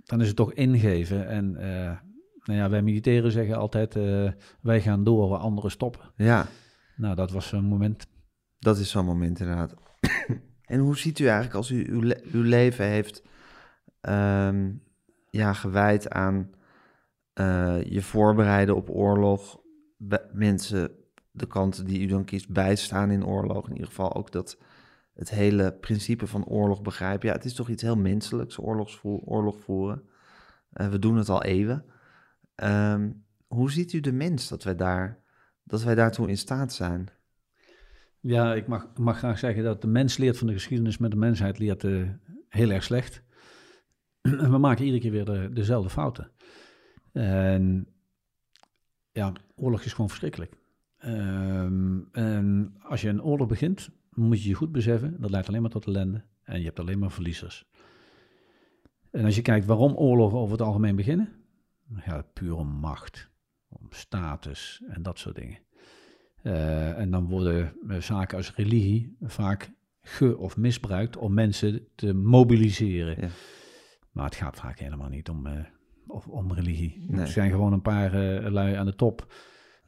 dan is het toch ingeven. En eh, nou ja, wij militairen zeggen altijd, eh, wij gaan door waar anderen stoppen. ja. Nou, dat was zo'n moment. Dat is zo'n moment inderdaad. en hoe ziet u eigenlijk als u uw, le- uw leven heeft ehm, ja, gewijd aan eh, je voorbereiden op oorlog, mensen, de kanten die u dan kiest, bijstaan in oorlog, in ieder geval ook dat het hele principe van oorlog begrijpen. Ja, het is toch iets heel menselijks, oorlogsvoer, oorlog voeren. Eh, we doen het al eeuwen. Ehm, hoe ziet u de mens dat wij, daar, dat wij daartoe in staat zijn? Ja, ik mag, mag graag zeggen dat de mens leert van de geschiedenis, maar de mensheid leert eh, heel erg slecht. We maken iedere keer weer de, dezelfde fouten. En ja, oorlog is gewoon verschrikkelijk. Ehm, en als je een oorlog begint, moet je je goed beseffen, dat leidt alleen maar tot ellende. En je hebt alleen maar verliezers. En als je kijkt waarom oorlogen over het algemeen beginnen, ja, pure macht, om status en dat soort dingen. Eh, en dan worden eh, zaken als religie vaak ge- of misbruikt om mensen te mobiliseren. Ja. Maar het gaat vaak helemaal niet om, eh, of, om religie. Nee. Het zijn gewoon een paar lui aan de top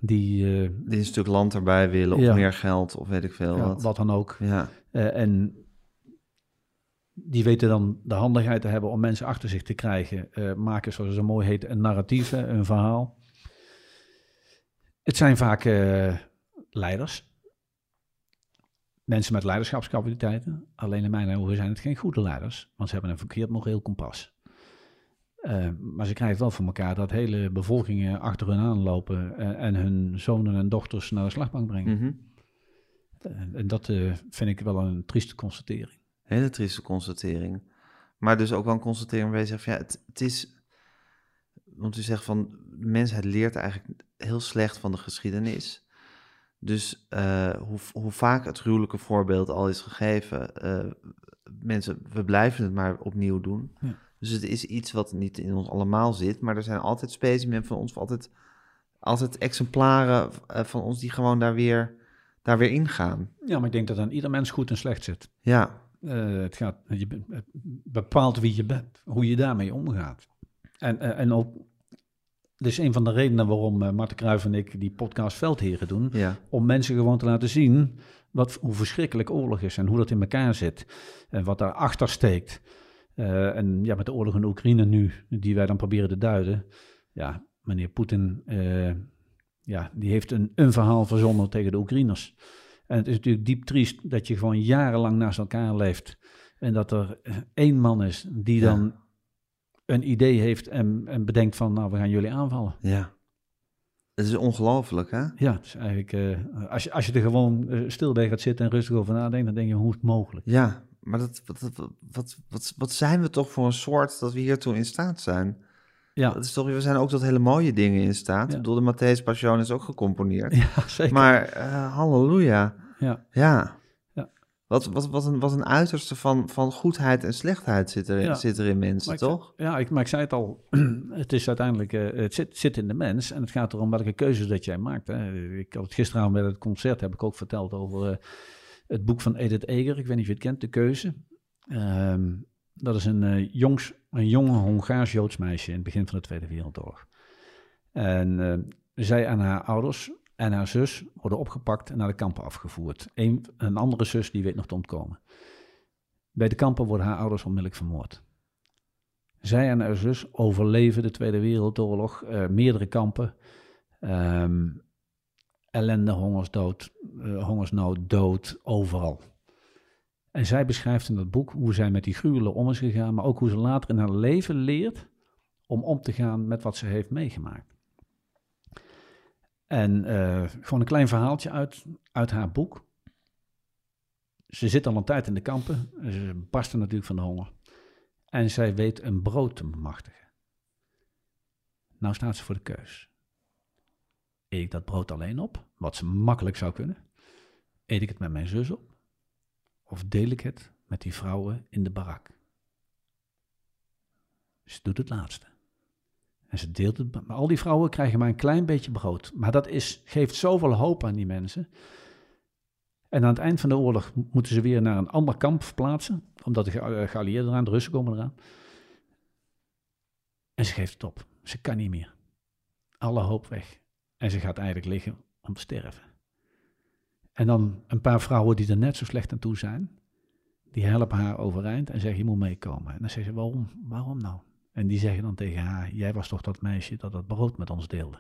die, die een stuk land erbij willen, of Ja. meer geld, of weet ik veel ja, wat. wat dan ook. Ja, en die weten dan de handigheid te hebben om mensen achter zich te krijgen. eh, maken, zoals het zo mooi heet, een narratief, een verhaal. Het zijn vaak eh, leiders. Mensen met leiderschapscapaciteiten. Alleen in mijn ogen zijn het geen goede leiders. Want ze hebben een verkeerd moreel kompas. Eh, maar ze krijgen wel voor elkaar dat hele bevolkingen achter hun aanlopen en, en hun zonen en dochters naar de slagbank brengen. Mhm. En, en dat vind ik wel een trieste constatering. Hele trieste constatering. Maar dus ook wel een constatering waarbij je zegt van ja, het, het is... Want u zegt van, de mensheid leert eigenlijk heel slecht van de geschiedenis. Dus eh, hoe, hoe vaak het gruwelijke voorbeeld al is gegeven, eh, mensen, we blijven het maar opnieuw doen. Ja. Dus het is iets wat niet in ons allemaal zit, maar er zijn altijd specimen van ons, altijd, altijd exemplaren eh, van ons die gewoon daar weer, daar weer ingaan. Ja, maar ik denk dat aan ieder mens goed en slecht zit. Ja, Eh, het, gaat, je het bepaalt wie je bent, hoe je daarmee omgaat. En, eh, en ook, dit is een van de redenen waarom uh, Marten Kruijf en ik die podcast Veldheren doen. ja, Om mensen gewoon te laten zien wat, hoe verschrikkelijk oorlog is en hoe dat in elkaar zit. En wat daarachter steekt. Eh, en ja, met de oorlog in Oekraïne nu, die wij dan proberen te duiden. Ja, meneer Poetin, eh, ja, die heeft een, een verhaal verzonnen tegen de Oekraïners. En het is natuurlijk diep triest dat je gewoon jarenlang naast elkaar leeft. En dat er eh, één man is die Ja. dan een idee heeft en, en bedenkt van, nou, we gaan jullie aanvallen. ja. Het is ongelooflijk, hè? Ja, het is eigenlijk, eh, als, je, als je er gewoon eh, stil bij gaat zitten en rustig over nadenkt, dan denk je, hoe is het mogelijk? Ja, maar dat, wat, wat, wat, wat, wat zijn we toch voor een soort dat we hiertoe in staat zijn? Ja, Dat is toch, we zijn ook tot hele mooie dingen in staat. Ja. Ik bedoel, de Matthäus Passion is ook gecomponeerd. ja zeker. Maar eh, halleluja, ja. ja. Ja. Wat, wat, wat, een, wat een uiterste van, van goedheid en slechtheid zit er, Ja. zit er in mensen, ik- toch? Ja, ik, maar ik zei het al, het is uiteindelijk, eh, het zit, zit in de mens en het gaat erom welke keuzes dat jij maakt. Hè. Ik had het gisteravond bij het concert, heb ik ook verteld over eh, het boek van Edith Eger, ik weet niet of je het kent, De Keuze. Ehm, dat is een, eh, jongs, een jonge Hongaars-Joods meisje in het begin van de Tweede Wereldoorlog. En eh, zij en haar ouders en haar zus worden opgepakt en naar de kampen afgevoerd. Een, een andere zus die weet nog te ontkomen. Bij de kampen worden haar ouders onmiddellijk vermoord. Zij en haar zus overleven de Tweede Wereldoorlog, eh, meerdere kampen, ehm, ellende, hongersdood, hongersnood, dood, overal. En zij beschrijft in dat boek hoe zij met die gruwelen om is gegaan, maar ook hoe ze later in haar leven leert om om te gaan met wat ze heeft meegemaakt. En eh, gewoon een klein verhaaltje uit, uit haar boek. Ze zit al een tijd in de kampen. Ze barsten natuurlijk van de honger. En zij weet een brood te bemachtigen. Nou staat ze voor de keus. Eet ik dat brood alleen op, wat ze makkelijk zou kunnen? Eet ik het met mijn zus op? Of deel ik het met die vrouwen in de barak? Ze doet het laatste. En ze deelt het. Maar al die vrouwen krijgen maar een klein beetje brood. Maar dat is, geeft zoveel hoop aan die mensen. En aan het eind van de oorlog moeten ze weer naar een ander kamp verplaatsen. Omdat de eh, geallieerden eraan, de Russen komen eraan. En ze geeft het op. Ze kan niet meer. Alle hoop weg. En ze gaat eigenlijk liggen om te sterven. En dan een paar vrouwen die er net zo slecht aan toe zijn. Die helpen haar overeind en zeggen, je moet meekomen. En dan zegt ze, waarom? Waarom nou? En die zeggen dan tegen haar, jij was toch dat meisje dat dat brood met ons deelde.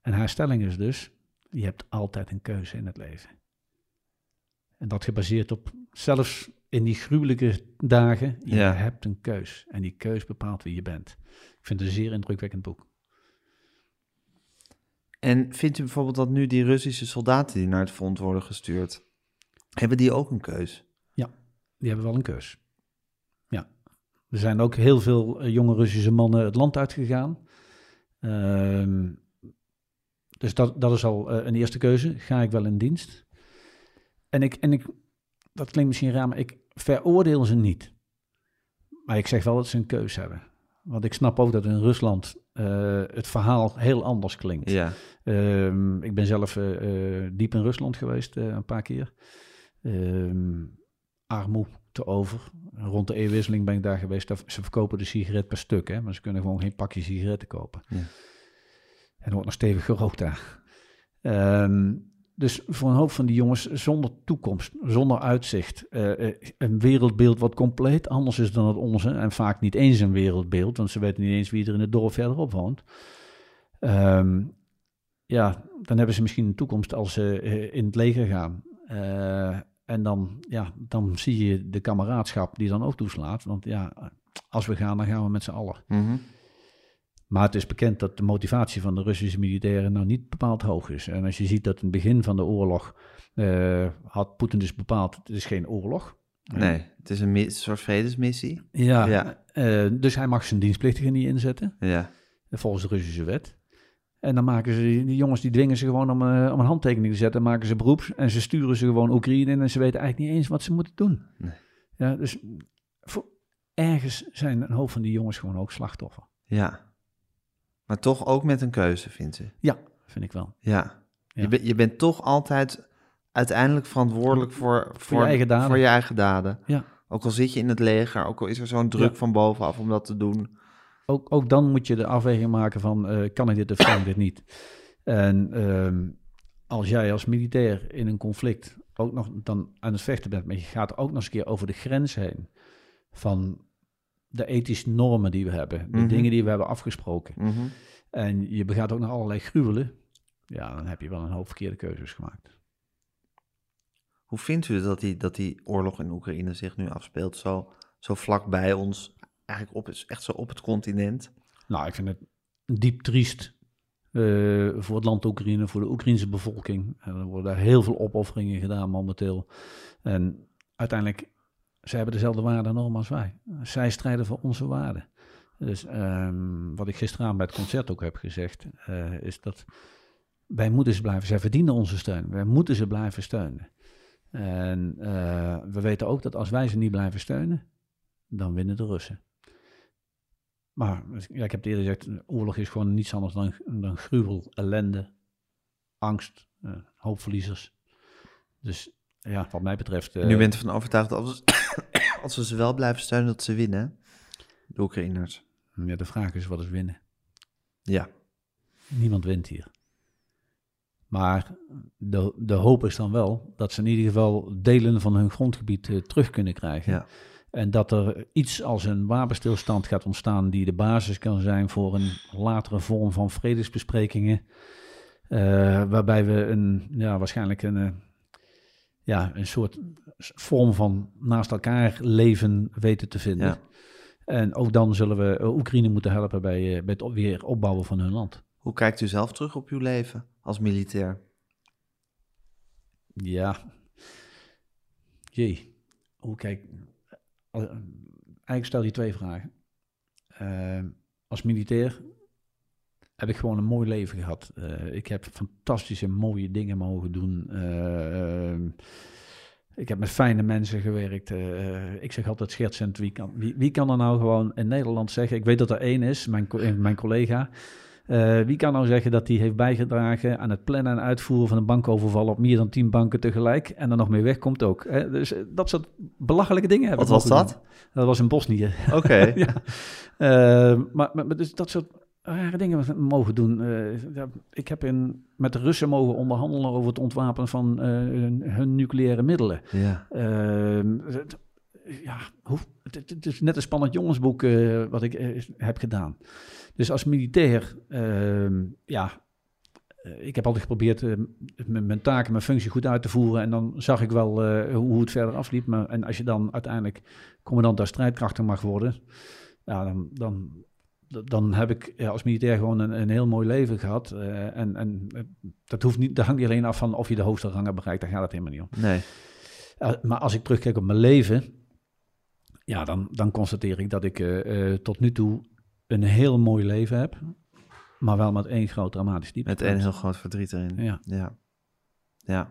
En haar stelling is dus, je hebt altijd een keuze in het leven. En dat gebaseerd op, zelfs in die gruwelijke dagen, je Ja. hebt een keus. En die keus bepaalt wie je bent. Ik vind het een zeer indrukwekkend boek. En vindt u bijvoorbeeld dat nu die Russische soldaten die naar het front worden gestuurd, hebben die ook een keus? Die hebben wel een keus. Ja. Er zijn ook heel veel eh, jonge Russische mannen het land uitgegaan. Ehm, dus dat, dat is al eh, een eerste keuze. Ga ik wel in dienst? En ik, en ik, dat klinkt misschien raar, maar ik veroordeel ze niet. Maar ik zeg wel dat ze een keus hebben. Want ik snap ook dat in Rusland eh, het verhaal heel anders klinkt. Ja, Ehm, ik ben zelf eh, eh, diep in Rusland geweest een paar keer. Ehm armoe te over. Rond de eeuwwisseling ben ik daar geweest. Daar- Ze verkopen de sigaret per stuk, hè, maar ze kunnen gewoon geen pakje sigaretten kopen. Ja. En er wordt nog stevig gerookt daar. Ehm, dus voor een hoop van die jongens zonder toekomst, zonder uitzicht, eh, eh, een wereldbeeld wat compleet anders is dan het onze. En vaak niet eens een wereldbeeld, want ze weten niet eens wie er in het dorp verderop woont. Ehm, ja, dan hebben ze misschien een toekomst als ze eh, in het leger gaan. En dan, ja, dan zie je de kameraadschap die dan ook toeslaat. Want ja, als we gaan, dan gaan we met z'n allen. Mhm. Maar het is bekend dat de motivatie van de Russische militairen nou niet bepaald hoog is. En als je ziet dat in het begin van de oorlog eh, had Poetin dus bepaald, het is geen oorlog. Nee, het is een soort vredesmissie. Ja, Ja. eh, dus hij mag zijn dienstplichtigen niet inzetten, Ja, volgens de Russische wet. En dan maken ze, die jongens die dwingen ze gewoon om, eh, om een handtekening te zetten, maken ze beroeps en ze sturen ze gewoon Oekraïne in en ze weten eigenlijk niet eens wat ze moeten doen. Nee. Ja, dus voor, ergens zijn een hoop van die jongens gewoon ook slachtoffer. ja. Maar toch ook met een keuze, vindt ze. Ja, vind ik wel. Ja. Ja. Je, bent je bent toch altijd uiteindelijk verantwoordelijk voor, voor, je eigen daden. voor je eigen daden. Ja. Ook al zit je in het leger, ook al is er zo'n druk Ja. van bovenaf om dat te doen. ook, ook dan moet je de afweging maken van eh, kan ik dit of kan ik dit niet. En ehm, als jij als militair in een conflict ook nog dan aan het vechten bent, maar je gaat ook nog eens een keer over de grens heen van de ethische normen die we hebben, de Mhm. dingen die we hebben afgesproken. Mhm. En je begaat ook nog allerlei gruwelen. Ja, dan heb je wel een hoop verkeerde keuzes gemaakt. Hoe vindt u dat die, dat die oorlog in Oekraïne zich nu afspeelt? Zo, zo vlak bij ons, eigenlijk op, het- echt zo op het continent. Nou, ik vind het diep triest eh, voor het land Oekraïne, voor de Oekraïnse bevolking. En er worden daar heel veel opofferingen gedaan momenteel. En uiteindelijk, zij hebben dezelfde waarden en normen als wij. Zij strijden voor onze waarden. Dus ehm, wat ik gisteravond bij het concert ook heb gezegd, eh, is dat wij moeten ze blijven, zij verdienen onze steun. Wij moeten ze blijven steunen. En eh, we weten ook dat als wij ze niet blijven steunen, dan winnen de Russen. Maar ja, ik heb het eerder gezegd, oorlog is gewoon niets anders dan, dan gruwel, ellende, angst, eh, hoopverliezers. Dus ja, wat mij betreft... eh, En u bent ervan overtuigd dat als, als we ze wel blijven steunen, dat ze winnen, de Oekraïners. ja, de vraag is, wat is winnen? Ja, Niemand wint hier. Maar de, de hoop is dan wel dat ze in ieder geval delen van hun grondgebied eh, terug kunnen krijgen. Ja. En dat er iets als een wapenstilstand gaat ontstaan die de basis kan zijn voor een latere vorm van vredesbesprekingen. eh, waarbij we een, ja, waarschijnlijk een, eh, ja, een soort vorm van naast elkaar leven weten te vinden. Ja. En ook dan zullen we eh, Oekraïne moeten helpen bij, eh, bij het weer opbouwen van hun land. Hoe kijkt u zelf terug op uw leven als militair? Ja. Jee. Hoe kijk... eh, Eigenlijk stel je twee vragen. Als militair heb ik gewoon een mooi leven gehad. Eh, ik heb fantastische, mooie dingen mogen doen. Eh, ehm, ik heb met fijne mensen gewerkt. Eh, ik zeg altijd schertsend, wie kan, wie, wie kan er nou gewoon in Nederland zeggen... Ik weet dat er één is, mijn, mijn collega... Wie kan nou zeggen dat hij heeft bijgedragen aan het plannen en uitvoeren van een bankoverval op meer dan tien banken tegelijk en er nog mee wegkomt ook? Hè? Dus dat soort belachelijke dingen hebben Wat was dat? Dat was in Bosnië. Oké, ja. Maar, maar, maar dus dat soort rare dingen mogen doen. Eh, ik heb in, met de Russen mogen onderhandelen over het ontwapenen van eh, hun, hun nucleaire middelen. ja. Ehm, het- ja, hoe, het, is net een spannend jongensboek eh, wat ik heb gedaan. Dus als militair, ehm, ja, ik heb altijd geprobeerd mijn, mijn taken, mijn functie goed uit te voeren. En dan zag ik wel hoe, hoe het verder afliep. Maar, en als je dan uiteindelijk commandant der strijdkrachten mag worden, ja, dan, dan, dan heb ik ja, als militair gewoon een, een heel mooi leven gehad. Eh, en en eh, dat, hoeft niet, dat hangt niet alleen af van of je de hoogste rangen bereikt. Daar gaat het helemaal niet om. Nee. Uh, maar als ik terugkijk op mijn leven, ja, dan, dan constateer ik dat ik uh, tot nu toe een heel mooi leven heb. Maar wel met één groot dramatisch diep. Met één heel groot verdriet erin. Ja. Ja. Ja,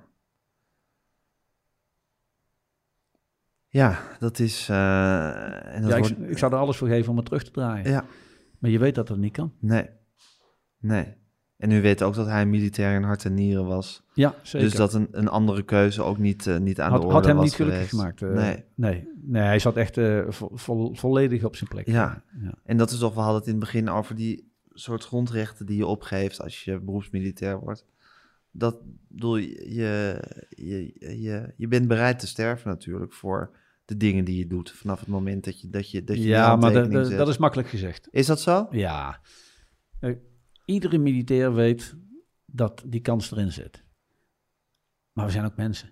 ja dat is... En dat ja, wordt... ik, ik, zou er alles voor geven om het terug te draaien. Ja. Maar je weet dat dat niet kan. Nee. Nee. En u weet ook dat hij militair in hart en nieren was. Ja, zeker. Dus dat een, een andere keuze ook niet, uh, niet aan had, de orde had hem was niet gelukkig geweest. gemaakt. Uh, nee. nee. Nee, hij zat echt uh, vo, vo, volledig op zijn plek. Ja. ja. En dat is toch, we hadden het in het begin over die soort grondrechten die je opgeeft als je beroepsmilitair wordt. Dat bedoel je, je, je, je bent bereid te sterven natuurlijk voor de dingen die je doet vanaf het moment dat je dat je dat je ja, maar de, de, dat is makkelijk gezegd. Is dat zo? Ja. Uh, iedere militair weet dat die kans erin zit. Maar we zijn ook mensen.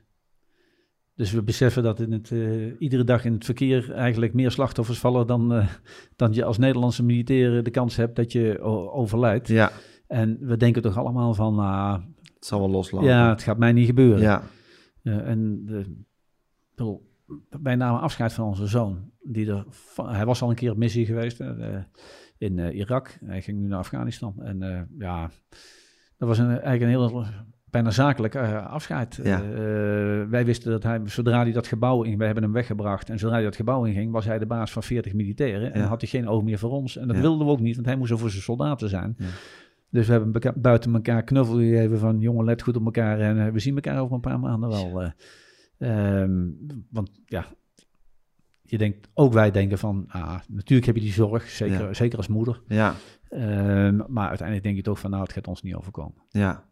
Dus we beseffen dat in het, eh, iedere dag in het verkeer eigenlijk meer slachtoffers vallen dan, eh, dan je als Nederlandse militair de kans hebt dat je overlijdt. Ja, En we denken toch allemaal van, nou, het zal wel loslopen. ja, het gaat mij niet gebeuren. ja. Eh, en de, wij namen afscheid van onze zoon. Die er, hij was al een keer op missie geweest eh, in eh, Irak. Hij ging nu naar Afghanistan. En eh, ja, dat was een, eigenlijk een heel bijna zakelijk afscheid. Ja. Wij wisten dat hij, zodra hij dat gebouw in, wij hebben hem weggebracht. En zodra hij dat gebouw inging, was hij de baas van 40 militairen. En Ja. had hij geen oog meer voor ons. En dat Ja. wilden we ook niet, want hij moest er voor zijn soldaten zijn. Dus we hebben buiten elkaar knuffel gegeven van jongen, let goed op elkaar en we zien elkaar over een paar maanden wel. Eh. Ehm, want ja, je denkt, ook wij denken van, ah, natuurlijk heb je die zorg, zeker, Ja. zeker als moeder. Ja, Ehm, maar uiteindelijk denk je toch van, nou, het gaat ons niet overkomen. ja.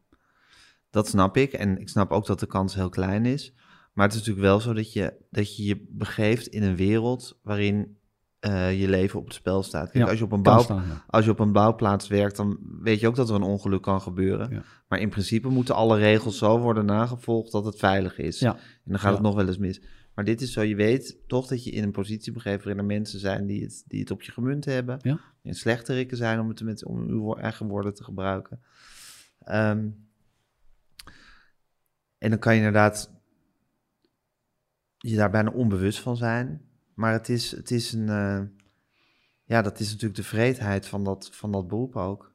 Dat snap ik. En ik snap ook dat de kans heel klein is. Maar het is natuurlijk wel zo dat je dat je, je begeeft in een wereld waarin eh, je leven op het spel staat. Kijk, Ja, als, je op een Kan bouw, staan, ja. als je op een bouwplaats werkt, dan weet je ook dat er een ongeluk kan gebeuren. Ja. Maar in principe moeten alle regels zo worden nagevolgd dat het veilig is. En dan gaat het nog wel eens mis. Maar dit is zo, je weet toch dat je in een positie begeeft waarin er mensen zijn die het, die het op je gemunt hebben. Ja. En slechterikken zijn, om het met om uw eigen woorden te gebruiken. Ehm, en dan kan je inderdaad je daar bijna onbewust van zijn. Maar het is, het is een. eh, ja, dat is natuurlijk de vreedheid van dat, van dat beroep ook.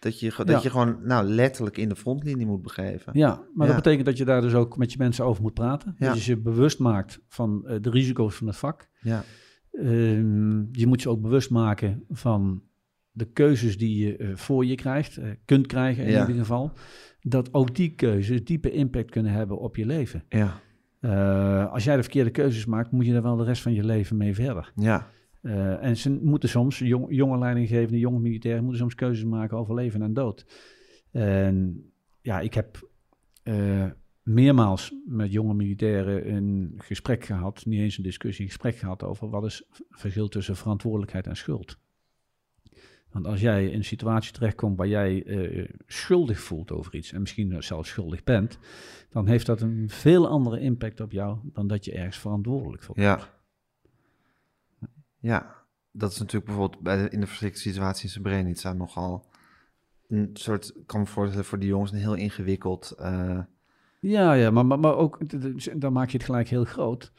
Dat je, dat Ja. je gewoon nou, letterlijk in de frontlinie moet begeven. Ja, maar Ja. dat betekent dat je daar dus ook met je mensen over moet praten. Ja. Dus je je bewust maakt van eh, de risico's van het vak. Ja, Ehm, je moet je ook bewust maken van de keuzes die je eh, voor je krijgt, kunt krijgen in ieder geval. Dat ook die keuzes diepe impact kunnen hebben op je leven. ja, Eh, als jij de verkeerde keuzes maakt, moet je daar wel de rest van je leven mee verder. ja, Eh, en ze moeten soms, jong, jonge leidinggevende, jonge militairen, moeten soms keuzes maken over leven en dood. En ja, ik heb eh, meermaals met jonge militairen een gesprek gehad, niet eens een discussie, een gesprek gehad over wat is het verschil tussen verantwoordelijkheid en schuld. Want als jij in een situatie terechtkomt waar jij eh, schuldig voelt over iets en misschien zelfs schuldig bent, dan heeft dat een veel andere impact op jou dan dat je ergens verantwoordelijk voor bent. ja. Ja, dat is natuurlijk bijvoorbeeld bij de, in de verschrikkelijke situatie in Srebrenica nogal een soort, ik kan me voorstellen voor die jongens een heel ingewikkeld. eh, Ja, ja maar, maar, maar ook, dan maak je het gelijk heel groot.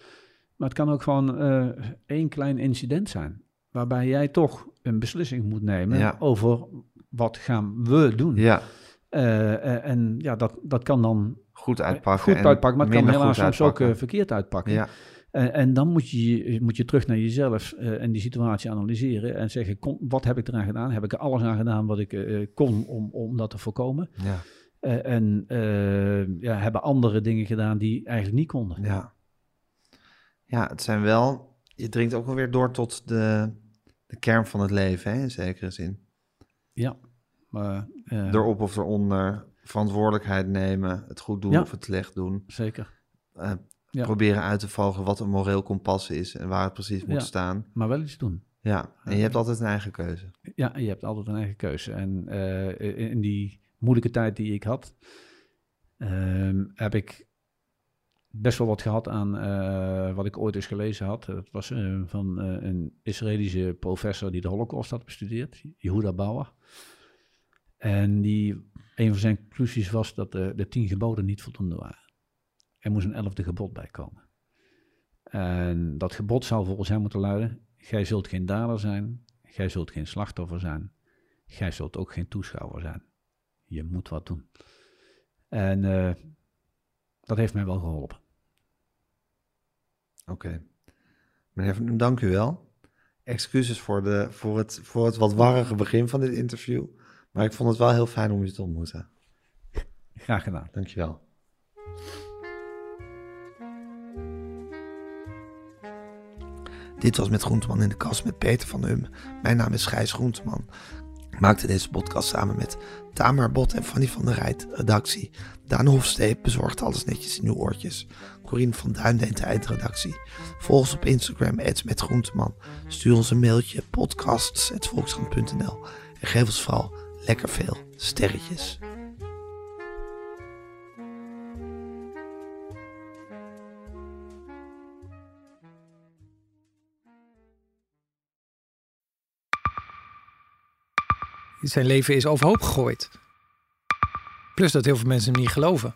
Maar het kan ook gewoon eh, één klein incident zijn. Waarbij jij toch een beslissing moet nemen Ja. over wat gaan we doen. ja, Eh, eh, en ja, dat, dat kan dan goed uitpakken. goed en uitpakken, maar het kan helaas soms ook eh, verkeerd uitpakken. Ja, En, en dan moet je, moet je terug naar jezelf eh, en die situatie analyseren en zeggen, wat heb ik eraan gedaan? Heb ik er alles aan gedaan wat ik eh, kon om, om dat te voorkomen? ja, Eh, en eh, ja, hebben andere dingen gedaan die eigenlijk niet konden. ja. Ja, het zijn wel, je dringt ook wel weer door tot de, de kern van het leven, hè, in zekere zin. Ja, maar eh, Erop of eronder, verantwoordelijkheid nemen, het goed doen Ja. of het slecht doen. zeker. Eh, Ja. Proberen uit te vogelen wat een moreel kompas is en waar het precies moet Ja. staan. Maar wel iets doen. Ja, en je hebt altijd een eigen keuze. Ja, je hebt altijd een eigen keuze. En eh, in in die moeilijke tijd die ik had, ehm, heb ik best wel wat gehad aan eh, wat ik ooit eens gelezen had. Dat was eh, van eh, een Israëlische professor die de Holocaust had bestudeerd, Yehuda Bauer. En die, een van zijn conclusies was dat de, de tien geboden niet voldoende waren. Er moest een elfde gebod bij komen. En dat gebod zou volgens hem moeten luiden: Gij zult geen dader zijn, gij zult geen slachtoffer zijn, gij zult ook geen toeschouwer zijn. Je moet wat doen. En dat heeft mij wel geholpen. Oké. Meneer Van dank u wel. Excuses voor, de, voor, het, voor het wat warrige begin van dit interview. Maar ik vond het wel heel fijn om u te ontmoeten. Graag gedaan. Dank je wel. Dit was met Groenteman in de kast met Peter van Hum. Mijn naam is Gijs Groenteman. Ik maakte deze podcast samen met Tamar Bot en Fanny van der Rijt, redactie. Daan Hofsteep bezorgt alles netjes in uw oortjes. Corine van Duin deed de eindredactie. Volg ons op Instagram, met Groenteman. Stuur ons een mailtje, podcasts.volkskrant.nl. En geef ons vooral lekker veel sterretjes. Zijn leven is overhoop gegooid. Plus dat heel veel mensen hem niet geloven.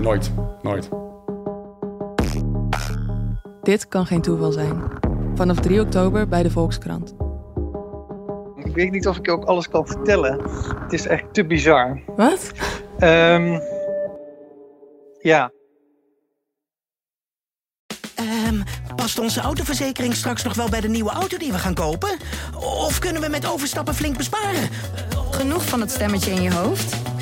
Nooit, nooit. Dit kan geen toeval zijn. Vanaf 3 oktober bij de Volkskrant. Ik weet niet of ik ook alles kan vertellen. Het is echt te bizar. Wat? Ehm, ja. Ehm, past onze autoverzekering straks nog wel bij de nieuwe auto die we gaan kopen? Of kunnen we met overstappen flink besparen? Genoeg van het stemmetje in je hoofd?